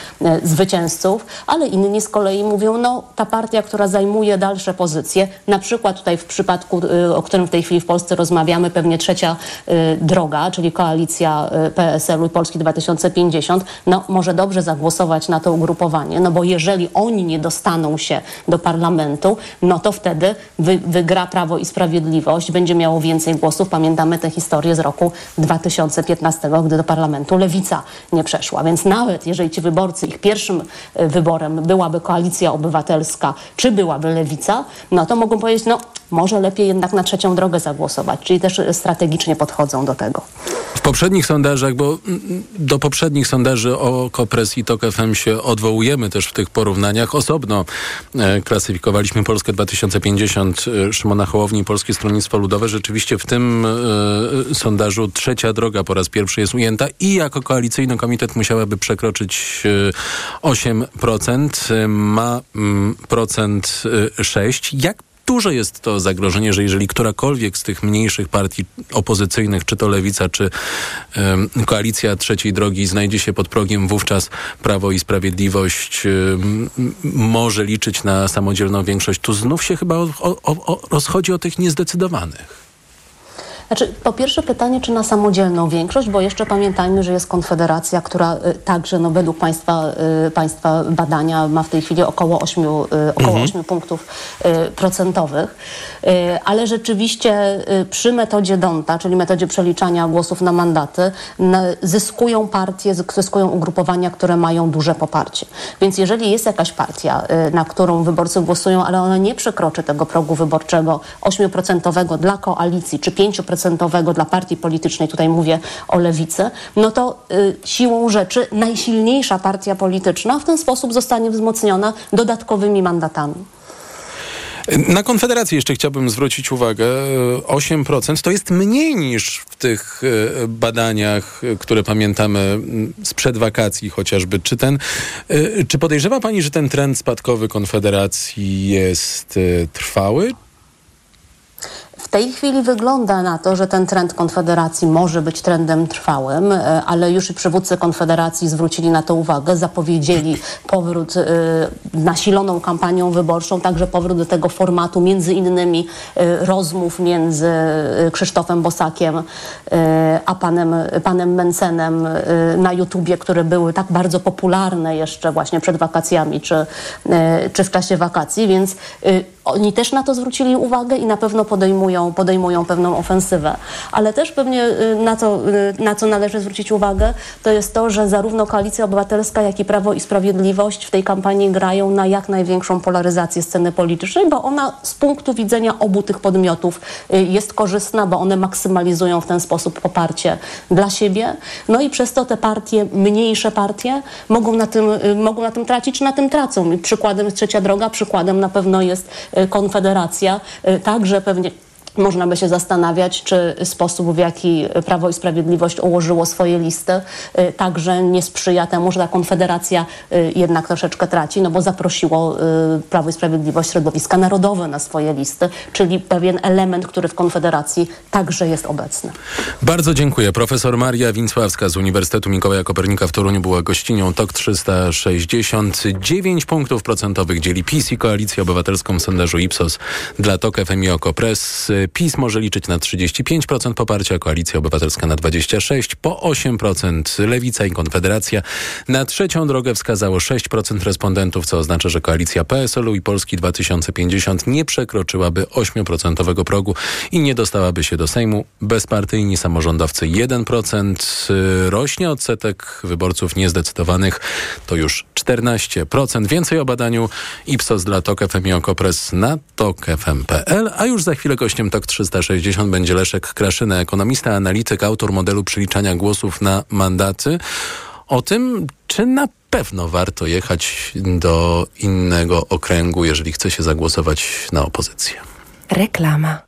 zwycięzców, ale inni z kolei mówią, no ta partia, która zajmuje dalsze pozycje, na przykład tutaj w przypadku, o którym w tej chwili w Polsce rozmawiamy, pewnie trzecia droga, czyli koalicja PSL-u i Polski 2050, 2050, no może dobrze zagłosować na to ugrupowanie, no bo jeżeli oni nie dostaną się do parlamentu, no to wtedy wy, wygra Prawo i Sprawiedliwość, będzie miało więcej głosów. Pamiętamy tę historię z roku 2015, gdy do parlamentu Lewica nie przeszła. Więc nawet jeżeli ci wyborcy, ich pierwszym e, wyborem byłaby koalicja obywatelska, czy byłaby Lewica, no to mogą powiedzieć, no może lepiej jednak na trzecią drogę zagłosować, czyli też strategicznie podchodzą do tego. W poprzednich sondażach, bo do poprzednich sondaży o Kopres i TOK FM się odwołujemy też w tych porównaniach. Osobno e, klasyfikowaliśmy Polskę 2050 e, Szymona Hołowni i Polskie Stronnictwo Ludowe. Rzeczywiście w tym e, sondażu trzecia droga po raz pierwszy jest ujęta i jako koalicyjny komitet musiałaby przekroczyć e, 8%. Ma mm, procent 6. E, Jak duże jest to zagrożenie, że jeżeli którakolwiek z tych mniejszych partii opozycyjnych, czy to Lewica, czy um, Koalicja Trzeciej Drogi znajdzie się pod progiem, wówczas Prawo i Sprawiedliwość um, może liczyć na samodzielną większość. Tu znów się chyba o, o, o, rozchodzi o tych niezdecydowanych. Znaczy, po pierwsze pytanie, czy na samodzielną większość, bo jeszcze pamiętajmy, że jest Konfederacja, która y, także no, według państwa, y, państwa badania ma w tej chwili około 8, y, około mhm. 8 punktów procentowych. Ale rzeczywiście przy metodzie Donta, czyli metodzie przeliczania głosów na mandaty, zyskują partie, zyskują ugrupowania, które mają duże poparcie. Więc jeżeli jest jakaś partia, na którą wyborcy głosują, ale ona nie przekroczy tego progu wyborczego 8% dla koalicji czy 5% procentowego dla partii politycznej, tutaj mówię o lewicy, no to y, siłą rzeczy najsilniejsza partia polityczna w ten sposób zostanie wzmocniona dodatkowymi mandatami. Na Konfederację jeszcze chciałbym zwrócić uwagę. 8% to jest mniej niż w tych y, badaniach, które pamiętamy mm, sprzed wakacji chociażby. Czy, ten, y, czy podejrzewa Pani, że ten trend spadkowy Konfederacji jest y, trwały? W tej chwili wygląda na to, że ten trend Konfederacji może być trendem trwałym, e, ale już i przywódcy Konfederacji zwrócili na to uwagę, zapowiedzieli powrót y, nasiloną kampanią wyborczą, także powrót do tego formatu, między innymi y, rozmów między Krzysztofem Bosakiem y, a panem, panem Mencenem na YouTubie, które były tak bardzo popularne jeszcze właśnie przed wakacjami czy, czy w czasie wakacji, więc oni też na to zwrócili uwagę i na pewno podejmują podejmują, podejmują pewną ofensywę. Ale też pewnie y, na co, y, na co należy zwrócić uwagę, to jest to, że zarówno Koalicja Obywatelska, jak i Prawo i Sprawiedliwość w tej kampanii grają na jak największą polaryzację sceny politycznej, bo ona z punktu widzenia obu tych podmiotów y, jest korzystna, bo one maksymalizują w ten sposób poparcie dla siebie. No i przez to te partie, mniejsze partie, mogą na tym, mogą na tym tracić, na tym tracą. Przykładem jest Trzecia Droga, przykładem na pewno jest Konfederacja. Także pewnie można by się zastanawiać, czy sposób, w jaki Prawo i Sprawiedliwość ułożyło swoje listy, y, także nie sprzyja temu, że ta konfederacja y, jednak troszeczkę traci, no bo zaprosiło y, Prawo i Sprawiedliwość środowiska narodowe na swoje listy, czyli pewien element, który w konfederacji także jest obecny. Bardzo dziękuję. Profesor Maria Wincławska z Uniwersytetu Mikołaja Kopernika w Toruniu była gościnią TOK 360. 9 punktów procentowych dzieli PiS i Koalicję Obywatelską w sondażu Ipsos dla TOK FM i Okopres. PiS może liczyć na 35% poparcia, Koalicja Obywatelska na 26%, po 8% Lewica i Konfederacja. Na trzecią drogę wskazało 6% respondentów, co oznacza, że koalicja PSL-u i Polski 2050 nie przekroczyłaby 8% progu i nie dostałaby się do Sejmu. Bezpartyjni samorządowcy 1%. Rośnie odsetek wyborców niezdecydowanych, to już 14%. Więcej o badaniu Ipsos dla TOK FM i Okopres na tokfm.pl, a już za chwilę gościem TOK 360 będzie Leszek Kraszyna, ekonomista, analityk, autor modelu przeliczania głosów na mandaty. O tym, czy na pewno warto jechać do innego okręgu, jeżeli chce się zagłosować na opozycję. Reklama.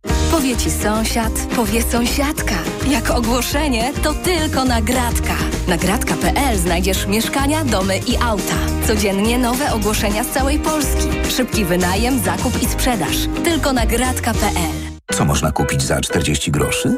Powie ci sąsiad, powie sąsiadka. Jak ogłoszenie, to tylko nagradka. Nagradka.pl znajdziesz mieszkania, domy i auta. Codziennie nowe ogłoszenia z całej Polski. Szybki wynajem, zakup i sprzedaż. Tylko nagradka.pl. Co można kupić za 40 groszy?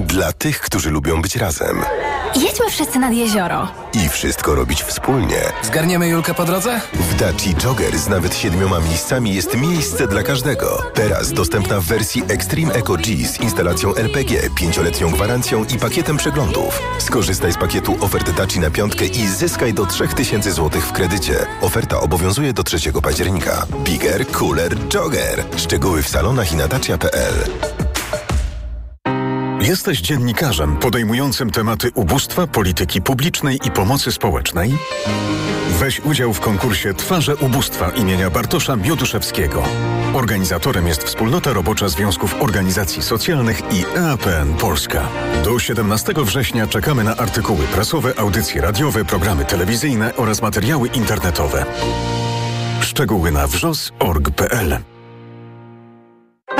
Dla tych, którzy lubią być razem. Jedźmy wszyscy nad jezioro. I wszystko robić wspólnie. Zgarniemy Julkę po drodze? W Daci Jogger z nawet siedmioma miejscami jest miejsce dla każdego. Teraz dostępna w wersji Extreme Eco G z instalacją LPG, pięcioletnią gwarancją i pakietem przeglądów. Skorzystaj z pakietu ofert Daci na piątkę i zyskaj do 3000 zł w kredycie. Oferta obowiązuje do 3 października. Bigger, cooler, jogger. Szczegóły w salonach i na dacia.pl. Jesteś dziennikarzem podejmującym tematy ubóstwa, polityki publicznej i pomocy społecznej? Weź udział w konkursie Twarze Ubóstwa imienia Bartosza Mioduszewskiego. Organizatorem jest Wspólnota Robocza Związków Organizacji Socjalnych i EAPN Polska. Do 17 września czekamy na artykuły prasowe, audycje radiowe, programy telewizyjne oraz materiały internetowe. Szczegóły na wrzos.org.pl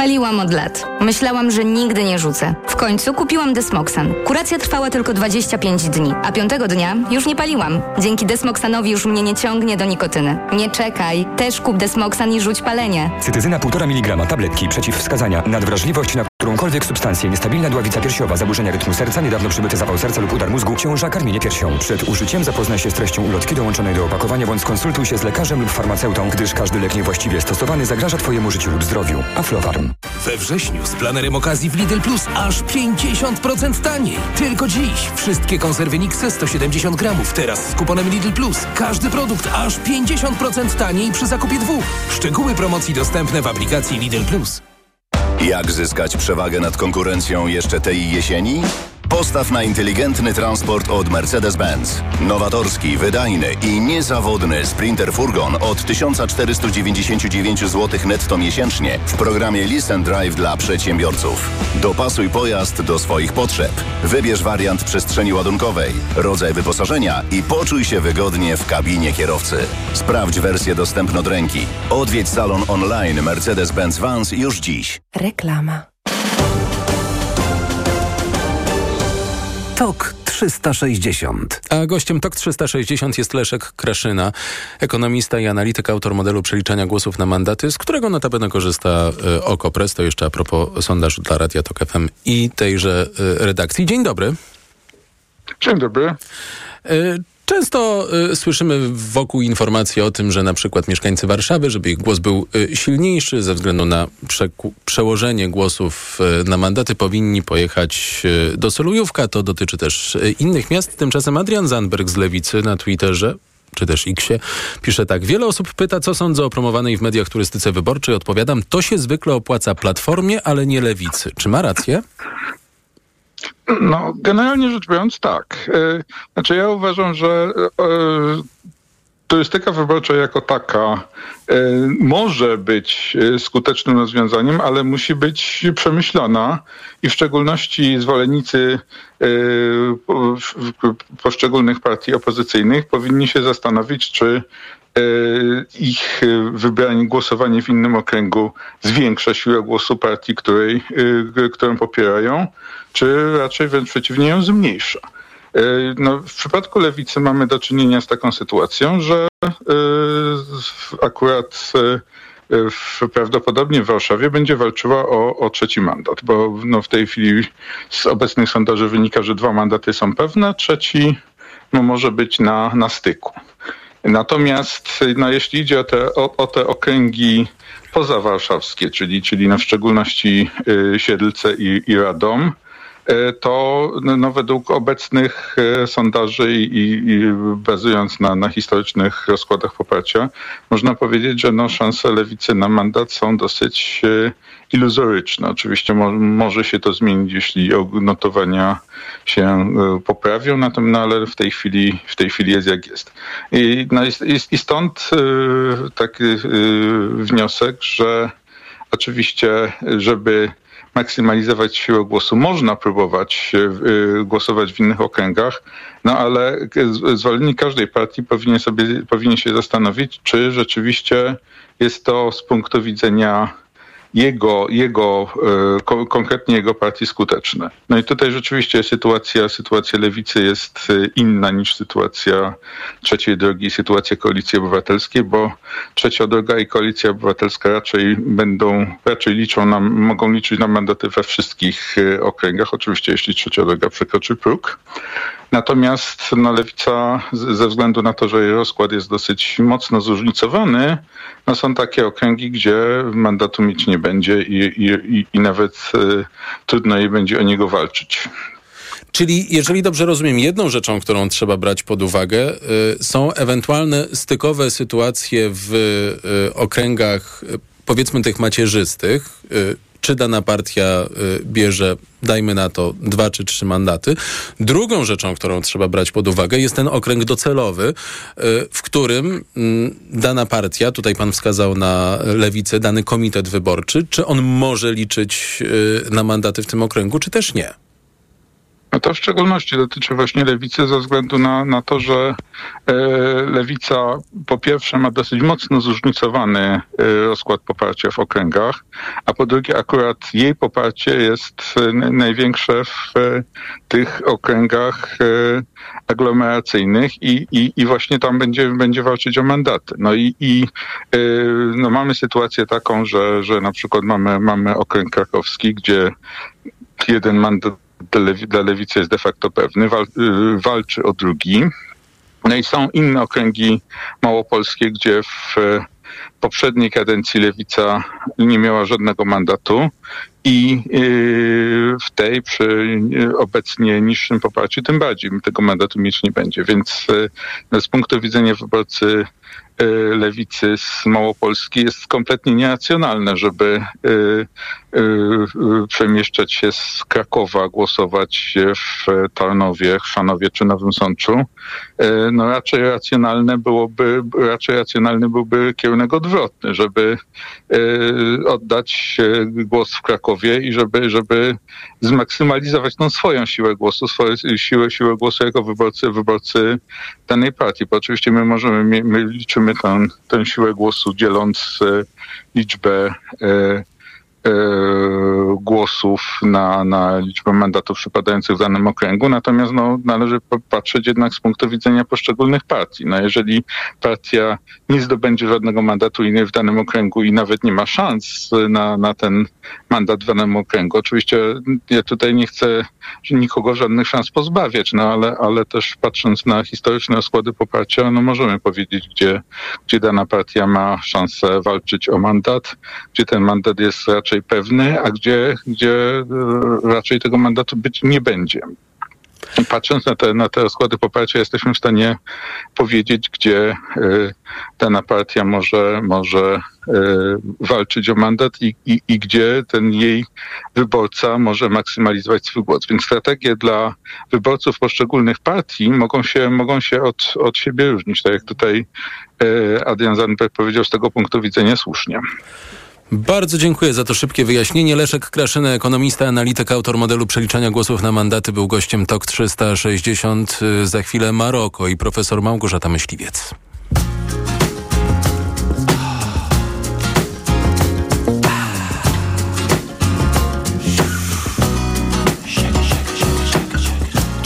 Paliłam od lat. Myślałam, że nigdy nie rzucę. W końcu kupiłam Desmoxan. Kuracja trwała tylko 25 dni, a piątego dnia już nie paliłam. Dzięki Desmoxanowi już mnie nie ciągnie do nikotyny. Nie czekaj. Też kup Desmoxan i rzuć palenie. Cytyzyna 1,5 mg tabletki przeciwwskazania. Nadwrażliwość na którąkolwiek substancję, niestabilna dławica piersiowa, zaburzenia rytmu serca, niedawno przybyty zawał serca lub udar mózgu, ciąża, karmienie piersią. Przed użyciem zapoznaj się z treścią ulotki dołączonej do opakowania bądź skonsultuj się z lekarzem lub farmaceutą, gdyż każdy lek niewłaściwie stosowany zagraża Twojemu życiu lub zdrowiu. Aflofarm. We wrześniu z planerem okazji w Lidl Plus aż 50% taniej. Tylko dziś. Wszystkie konserwy Nixy 170 gramów. Teraz z kuponem Lidl Plus. Każdy produkt aż 50% taniej przy zakupie dwóch. Szczegóły promocji dostępne w aplikacji Lidl Plus. Jak zyskać przewagę nad konkurencją jeszcze tej jesieni? Postaw na inteligentny transport od Mercedes-Benz. Nowatorski, wydajny i niezawodny Sprinter Furgon od 1499 zł netto miesięcznie w programie Listen Drive dla przedsiębiorców. Dopasuj pojazd do swoich potrzeb. Wybierz wariant przestrzeni ładunkowej, rodzaj wyposażenia i poczuj się wygodnie w kabinie kierowcy. Sprawdź wersję dostępną od ręki. Odwiedź salon online Mercedes-Benz Vans już dziś. Reklama. TOK 360. A gościem TOK 360 jest Leszek Kraszyna, ekonomista i analityk, autor modelu przeliczania głosów na mandaty, z którego notabene korzysta y, OKO.press. To jeszcze a propos sondażu dla Radia TOK FM i tejże y, redakcji. Dzień dobry. Dzień dobry. Często y, słyszymy wokół informacji o tym, że na przykład mieszkańcy Warszawy, żeby ich głos był y, silniejszy ze względu na przełożenie głosów y, na mandaty, powinni pojechać y, do Solujówka. To dotyczy też y, innych miast. Tymczasem Adrian Zandberg z Lewicy na Twitterze czy też Xie, pisze tak. Wiele osób pyta, co sądzę o promowanej w mediach turystyce wyborczej. Odpowiadam, to się zwykle opłaca Platformie, ale nie Lewicy. Czy ma rację? No, generalnie rzecz biorąc, tak. E, znaczy, ja uważam, że e, turystyka wyborcza jako taka e, może być skutecznym rozwiązaniem, ale musi być przemyślana i w szczególności zwolennicy poszczególnych partii opozycyjnych powinni się zastanowić, czy ich wybranie, głosowanie w innym okręgu zwiększa siłę głosu partii, której, którą popierają, czy raczej wręcz przeciwnie ją zmniejsza. E, no, w przypadku lewicy mamy do czynienia z taką sytuacją, że e, akurat e, w, prawdopodobnie w Warszawie będzie walczyła o, o trzeci mandat, bo no, w tej chwili z obecnych sondaży wynika, że dwa mandaty są pewne, trzeci no, może być na, na styku. Natomiast no, jeśli idzie o te, o, o te okręgi pozawarszawskie, czyli, czyli na w szczególności y, Siedlce i, i Radom, E, to no, według obecnych e, sondaży i, i bazując na, na historycznych rozkładach poparcia, można powiedzieć, że no, szanse lewicy na mandat są dosyć iluzoryczne. Oczywiście mo, może się to zmienić, jeśli notowania się poprawią, natomiast no, ale w tej chwili, w tej chwili jest jak jest. I, no, i, i stąd taki wniosek, że oczywiście, żeby maksymalizować siłę głosu. Można próbować y, głosować w innych okręgach, no ale zwolennik każdej partii powinien sobie powinien się zastanowić, czy rzeczywiście jest to z punktu widzenia jego, jego e, konkretnie jego partii skuteczne. No i tutaj rzeczywiście sytuacja, sytuacja lewicy jest e, inna niż sytuacja trzeciej drogi, sytuacja koalicji obywatelskiej, bo trzecia droga i koalicja obywatelska raczej będą, raczej liczą na, mogą liczyć na mandaty we wszystkich e, okręgach, oczywiście jeśli trzecia droga przekroczy próg. Natomiast no, lewica ze względu na to, że jej rozkład jest dosyć mocno zróżnicowany, no, są takie okręgi, gdzie mandatu mieć nie będzie i, i, i nawet y, trudno jej będzie o niego walczyć. Czyli, jeżeli dobrze rozumiem, jedną rzeczą, którą trzeba brać pod uwagę, y, są ewentualne stykowe sytuacje w y, okręgach, powiedzmy tych macierzystych, czy dana partia y, bierze, dajmy na to, dwa czy trzy mandaty. Drugą rzeczą, którą trzeba brać pod uwagę, jest ten okręg docelowy, y, w którym mm, dana partia, tutaj pan wskazał na lewicę, dany komitet wyborczy, czy on może liczyć y, na mandaty w tym okręgu, czy też nie? To w szczególności dotyczy właśnie lewicy ze względu na, na to, że e, lewica po pierwsze ma dosyć mocno zróżnicowany e, rozkład poparcia w okręgach, a po drugie akurat jej poparcie jest e, największe w tych okręgach aglomeracyjnych i, i, i właśnie tam będzie, będzie walczyć o mandaty. No i, i no mamy sytuację taką, że, że na przykład mamy, mamy okręg krakowski, gdzie jeden mandat dla, lewi, dla lewicy jest de facto pewny, wal, y, walczy o drugi. No i są inne okręgi małopolskie, gdzie w poprzedniej kadencji lewica nie miała żadnego mandatu i y, w tej przy obecnie niższym poparciu tym bardziej tego mandatu mieć nie będzie. Więc y, z punktu widzenia wyborcy lewicy z Małopolski jest kompletnie nieracjonalne, żeby przemieszczać się z Krakowa, głosować w Tarnowie, Chrzanowie czy Nowym Sączu. No raczej racjonalne byłoby, raczej racjonalny byłby kierunek odwrotny, żeby oddać głos w Krakowie i żeby, żeby zmaksymalizować tą swoją siłę głosu, swoją siłę, siłę głosu jako wyborcy, wyborcy danej partii. Bo oczywiście my możemy, my liczymy tę, siłę głosu dzieląc liczbę głosów na, na liczbę mandatów przypadających w danym okręgu, natomiast no, należy patrzeć jednak z punktu widzenia poszczególnych partii. No, jeżeli partia nie zdobędzie żadnego mandatu w danym okręgu i nawet nie ma szans na, na ten mandat w danym okręgu, oczywiście ja tutaj nie chcę nikogo żadnych szans pozbawiać, no ale, ale też patrząc na historyczne rozkłady poparcia, no możemy powiedzieć, gdzie, gdzie dana partia ma szansę walczyć o mandat, gdzie ten mandat jest raczej raczej pewny, a gdzie, gdzie raczej tego mandatu być nie będzie. I patrząc na te, na te rozkłady poparcia, jesteśmy w stanie powiedzieć, gdzie y, dana partia może, może y, walczyć o mandat i, i, i gdzie ten jej wyborca może maksymalizować swój głos. Więc strategie dla wyborców poszczególnych partii mogą się, mogą się od, od siebie różnić, tak jak tutaj y, Adrian Zandberg powiedział z tego punktu widzenia słusznie. Bardzo dziękuję za to szybkie wyjaśnienie. Leszek Kraszyna, ekonomista, analityk, autor modelu przeliczania głosów na mandaty, był gościem TOK 360. Za chwilę Maroko i profesor Małgorzata Myśliwiec.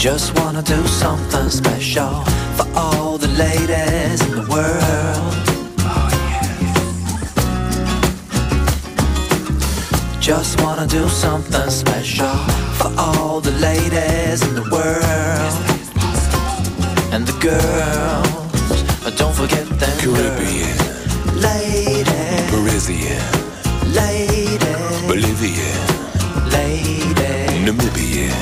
Just wanna do something special for all the ladies in the world. Just wanna do something special for all the ladies in the world. And the girls, don't forget them. Caribbean, lady, Parisian, lady, Bolivian, lady, Namibian,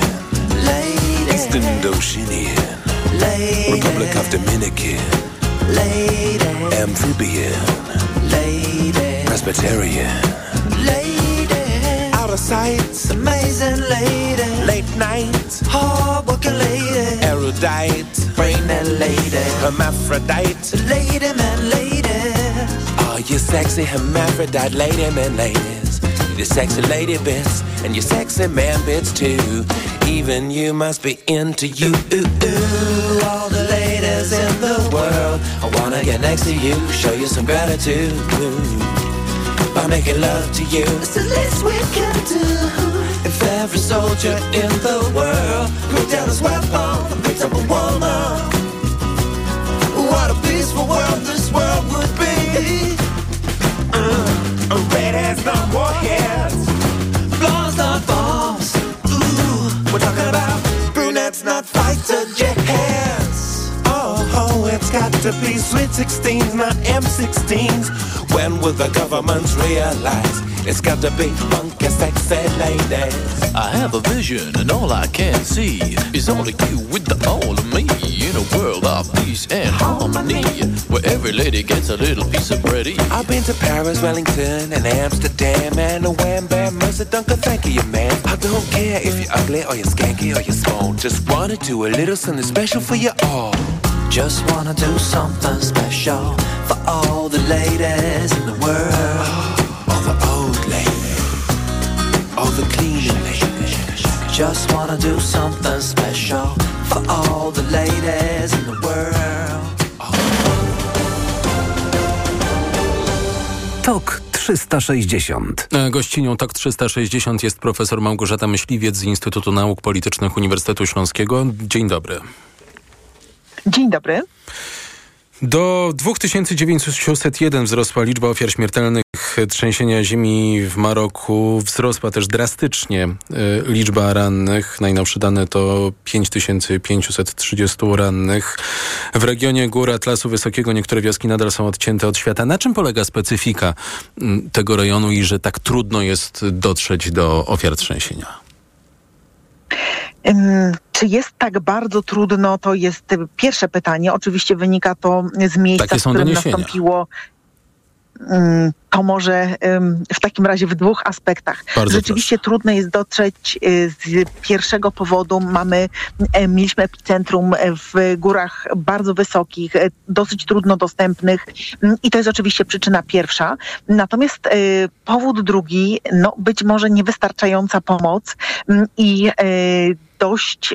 lady, East Indochinian, lady, Republic of Dominican, lady, Amphibian, lady, Presbyterian, hermaphrodite. lady man lady. Oh, you sexy hermaphrodite lady man ladies. You're sexy lady bits and you're sexy man bits too. Even you must be into you. Ooh, ooh, all the ladies in the world. I wanna get next to you, show you some gratitude. By making love to you. It's the least we can do. If every soldier in the world put down his weapon picked up a woman, what a peaceful world this world would be. Uh, a red has no more hairs. Blondes not bombs. Ooh, we're talking about brunettes, not fighter jets. Oh, oh, it's got to be sweet 16s, not M16s. When will the governments realize it's got to be funky, sexy ladies? I have a vision, and all I can see is only you with the all of me in a world of peace and harmony, where every lady gets a little piece of bready. I've been to Paris, Wellington, and Amsterdam, and a wham bam, Mercer Dunker, thank you, man. I don't care if you're ugly or you're skanky or you're small. Just wanna do a little something special for you all. Just wanna do something special for all the ladies in the world. All the old ladies, all the cleaning ladies, Just wanna do something special for all the ladies in the world. TOK 360. E, Gościnią TOK 360 jest profesor Małgorzata Myśliwiec z Instytutu Nauk Politycznych Uniwersytetu Śląskiego. Dzień dobry. Dzień dobry. Do 2901 wzrosła liczba ofiar śmiertelnych trzęsienia ziemi w Maroku. Wzrosła też drastycznie e, liczba rannych. Najnowsze dane to 5530 rannych. W regionie gór Atlasu Wysokiego niektóre wioski nadal są odcięte od świata. Na czym polega specyfika m, tego rejonu i że tak trudno jest dotrzeć do ofiar trzęsienia? Czy jest tak bardzo trudno? To jest y, pierwsze pytanie. Oczywiście wynika to z miejsca, w którym doniesienia. nastąpiło. Ym, To może w takim razie w dwóch aspektach. Bardzo Rzeczywiście trudno jest dotrzeć y, z pierwszego powodu. Mamy, e, mieliśmy epicentrum w górach bardzo wysokich, dosyć trudno dostępnych i to jest oczywiście przyczyna pierwsza. Natomiast powód drugi, no być może niewystarczająca pomoc i dość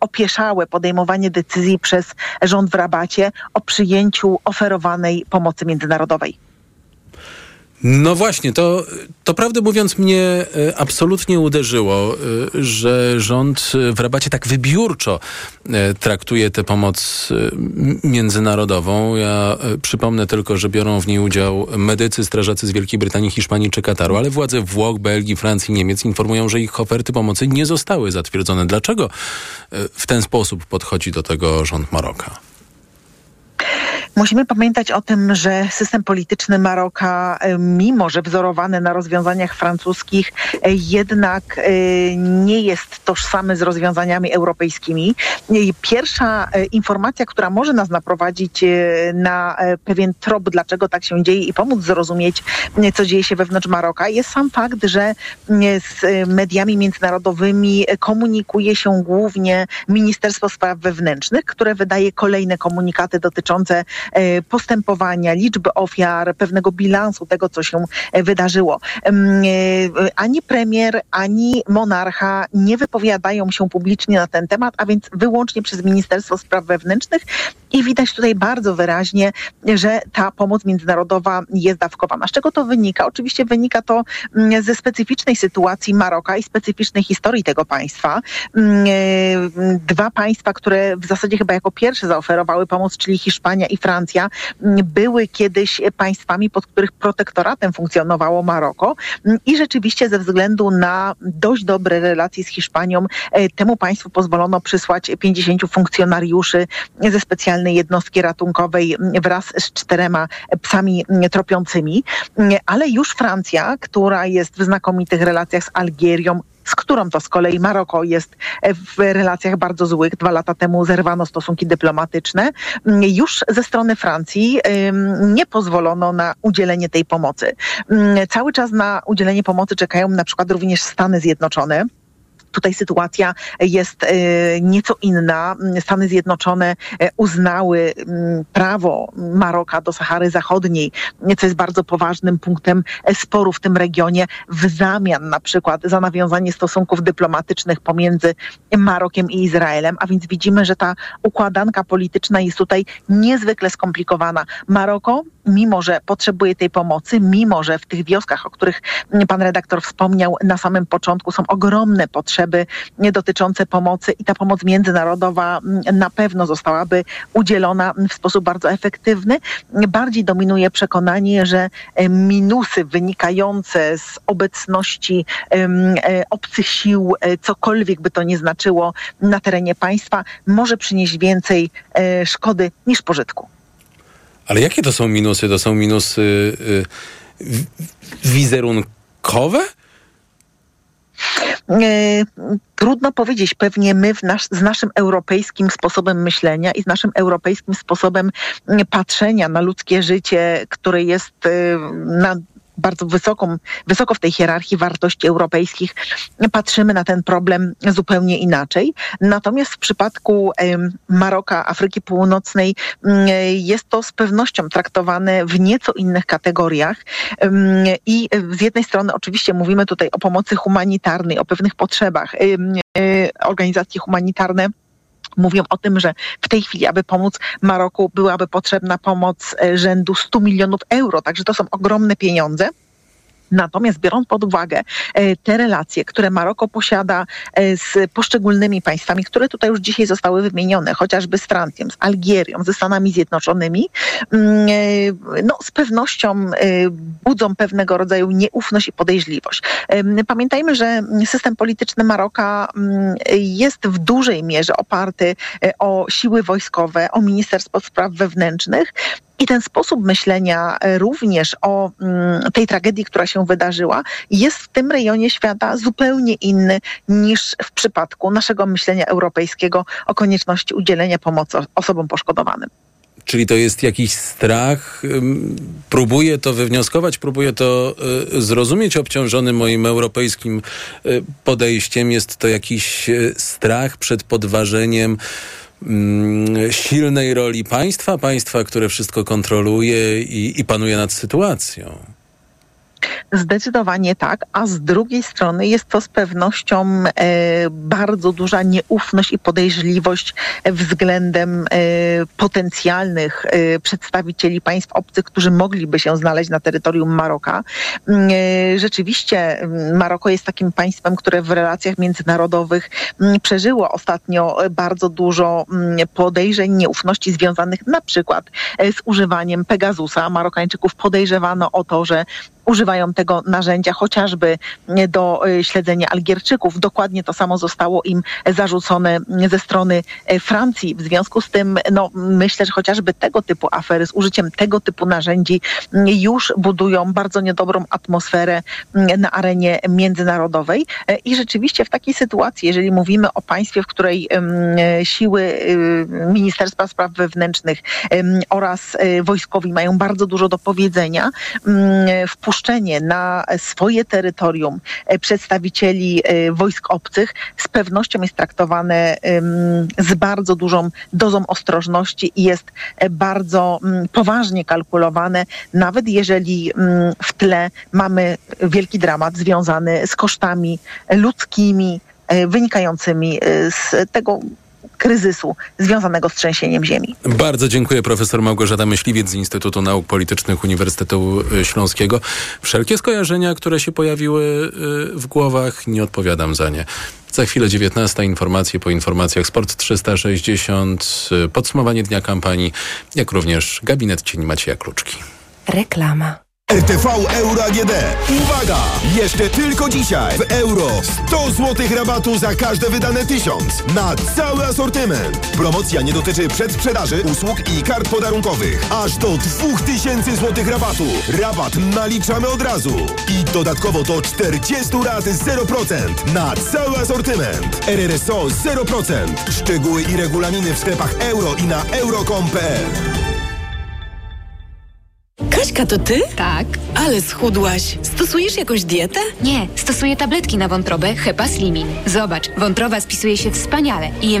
opieszałe podejmowanie decyzji przez rząd w Rabacie o przyjęciu oferowanej pomocy międzynarodowej. No właśnie, to, to prawdę mówiąc mnie e, absolutnie uderzyło, e, że rząd e, w Rabacie tak wybiórczo traktuje tę pomoc międzynarodową. Ja przypomnę tylko, że biorą w niej udział medycy, strażacy z Wielkiej Brytanii, Hiszpanii czy Kataru, ale władze Włoch, Belgii, Francji, Niemiec informują, że ich oferty pomocy nie zostały zatwierdzone. Dlaczego w ten sposób podchodzi do tego rząd Maroka? Musimy pamiętać o tym, że system polityczny Maroka, e, mimo że wzorowany na rozwiązaniach francuskich, e, jednak e, nie jest tożsamy z rozwiązaniami europejskimi. Pierwsza informacja, która może nas naprowadzić na pewien trop, dlaczego tak się dzieje i pomóc zrozumieć, co dzieje się wewnątrz Maroka, jest sam fakt, że z mediami międzynarodowymi komunikuje się głównie Ministerstwo Spraw Wewnętrznych, które wydaje kolejne komunikaty dotyczące postępowania, liczby ofiar, pewnego bilansu tego, co się e, wydarzyło. E, Ani premier, ani monarcha nie wypowiadają się publicznie na ten temat, a więc wyłącznie przez Ministerstwo Spraw Wewnętrznych i widać tutaj bardzo wyraźnie, że ta pomoc międzynarodowa jest dawkowana. Z czego to wynika? Oczywiście wynika to mm, ze specyficznej sytuacji Maroka i specyficznej historii tego państwa. Mm, e, Dwa państwa, które w zasadzie chyba jako pierwsze zaoferowały pomoc, czyli Hiszpania i Francja, mm, były kiedyś państwami, pod których protektoratem funkcjonowało Maroko i rzeczywiście ze względu na dość dobre relacje z Hiszpanią e, temu państwu pozwolono przysłać 50 funkcjonariuszy ze specjalnej jednostki ratunkowej wraz z czterema psami tropiącymi, ale już Francja, która jest w znakomitych relacjach z Algierią, z którą to z kolei Maroko jest w relacjach bardzo złych. Dwa lata temu zerwano stosunki dyplomatyczne. Mm, Już ze strony Francji nie pozwolono na udzielenie tej pomocy. Mm, Cały czas na udzielenie pomocy czekają na przykład również Stany Zjednoczone. Tutaj sytuacja jest e, nieco inna. Stany Zjednoczone e, uznały mm, prawo Maroka do Sahary Zachodniej, co jest bardzo poważnym punktem sporu w tym regionie, w zamian na przykład za nawiązanie stosunków dyplomatycznych pomiędzy Marokiem i Izraelem. A więc widzimy, że ta układanka polityczna jest tutaj niezwykle skomplikowana. Maroko, mimo że potrzebuje tej pomocy, mimo że w tych wioskach, o których pan redaktor wspomniał na samym początku, są ogromne potrzeby dotyczące pomocy i ta pomoc międzynarodowa mm, na pewno zostałaby udzielona w sposób bardzo efektywny. Bardziej dominuje przekonanie, że e, minusy wynikające z obecności e, obcych sił, e, cokolwiek by to nie znaczyło na terenie państwa, może przynieść więcej szkody niż pożytku. Ale jakie to są minusy? To są minusy y, w- wizerunkowe? E, Trudno powiedzieć, pewnie my w nasz, z naszym europejskim sposobem myślenia i z naszym europejskim sposobem mm, patrzenia na ludzkie życie, które jest e, na bardzo wysoką, wysoko w tej hierarchii wartości europejskich patrzymy na ten problem zupełnie inaczej. Natomiast w przypadku Maroka, Afryki Północnej mm, jest to z pewnością traktowane w nieco innych kategoriach. I z jednej strony oczywiście mówimy tutaj o pomocy humanitarnej, o pewnych potrzebach. E, Organizacje humanitarne mówią o tym, że w tej chwili, aby pomóc Maroku, byłaby potrzebna pomoc e, rzędu 100 milionów euro, także to są ogromne pieniądze. Natomiast biorąc pod uwagę e, te relacje, które Maroko posiada e, z poszczególnymi państwami, które tutaj już dzisiaj zostały wymienione, chociażby z Francją, z Algierią, ze Stanami Zjednoczonymi, mm, e, no z pewnością budzą pewnego rodzaju nieufność i podejrzliwość. Pamiętajmy, że system polityczny Maroka mm, jest w dużej mierze oparty o siły wojskowe, o Ministerstwo Spraw Wewnętrznych. I ten sposób myślenia e, również o mm, tej tragedii, która się wydarzyła, jest w tym rejonie świata zupełnie inny niż w przypadku naszego myślenia europejskiego o konieczności udzielenia pomocy osobom poszkodowanym. Czyli to jest jakiś strach? Próbuję to wywnioskować, próbuję to y, zrozumieć obciążony moim europejskim y, podejściem. Jest to jakiś y, strach przed podważeniem silnej roli państwa, państwa, które wszystko kontroluje i, i panuje nad sytuacją. Zdecydowanie tak, a z drugiej strony jest to z pewnością e, bardzo duża nieufność i podejrzliwość względem e, potencjalnych e, przedstawicieli państw obcych, którzy mogliby się znaleźć na terytorium Maroka. Mm, Rzeczywiście mm, Maroko jest takim państwem, które w relacjach międzynarodowych mm, przeżyło ostatnio bardzo dużo podejrzeń, nieufności związanych na przykład z używaniem Pegasusa. Marokańczyków podejrzewano o to, że używają tego narzędzia chociażby do e, śledzenia Algierczyków. Dokładnie to samo zostało im zarzucone ze strony e, Francji. W związku z tym no, myślę, że chociażby tego typu afery z użyciem tego typu narzędzi już budują bardzo niedobrą atmosferę na arenie międzynarodowej. E, I rzeczywiście w takiej sytuacji, jeżeli mówimy o państwie, w której siły y, Ministerstwa Spraw Wewnętrznych oraz wojskowi mają bardzo dużo do powiedzenia, mm, na swoje terytorium e, przedstawicieli e, wojsk obcych z pewnością jest traktowane z bardzo dużą dozą ostrożności i jest e, bardzo poważnie kalkulowane, nawet jeżeli w tle mamy wielki dramat związany z kosztami ludzkimi wynikającymi z tego kryzysu związanego z trzęsieniem ziemi. Bardzo dziękuję profesor Małgorzata Myśliwiec z Instytutu Nauk Politycznych Uniwersytetu y, Śląskiego. Wszelkie skojarzenia, które się pojawiły y, w głowach, nie odpowiadam za nie. Za chwilę 19 informacje po informacjach Sport 360, y, podsumowanie dnia kampanii, jak również gabinet cieni Macieja Kluczki. Reklama. RTV Euro AGD. Uwaga! Jeszcze tylko dzisiaj w euro 100 zł rabatu za każde wydane 1000 na cały asortyment. Promocja nie dotyczy przedsprzedaży, usług i kart podarunkowych. Aż do 2000 zł rabatu. Rabat naliczamy od razu. I dodatkowo do 40 lat 0% na cały asortyment. RRSO 0%. Szczegóły i regulaminy w sklepach euro i na euro.com.pl. Kaśka, to ty? Tak. Ale schudłaś. Stosujesz jakąś dietę? Nie, stosuję tabletki na wątrobę Hepa Slimin. Zobacz, wątroba spisuje się wspaniale i jem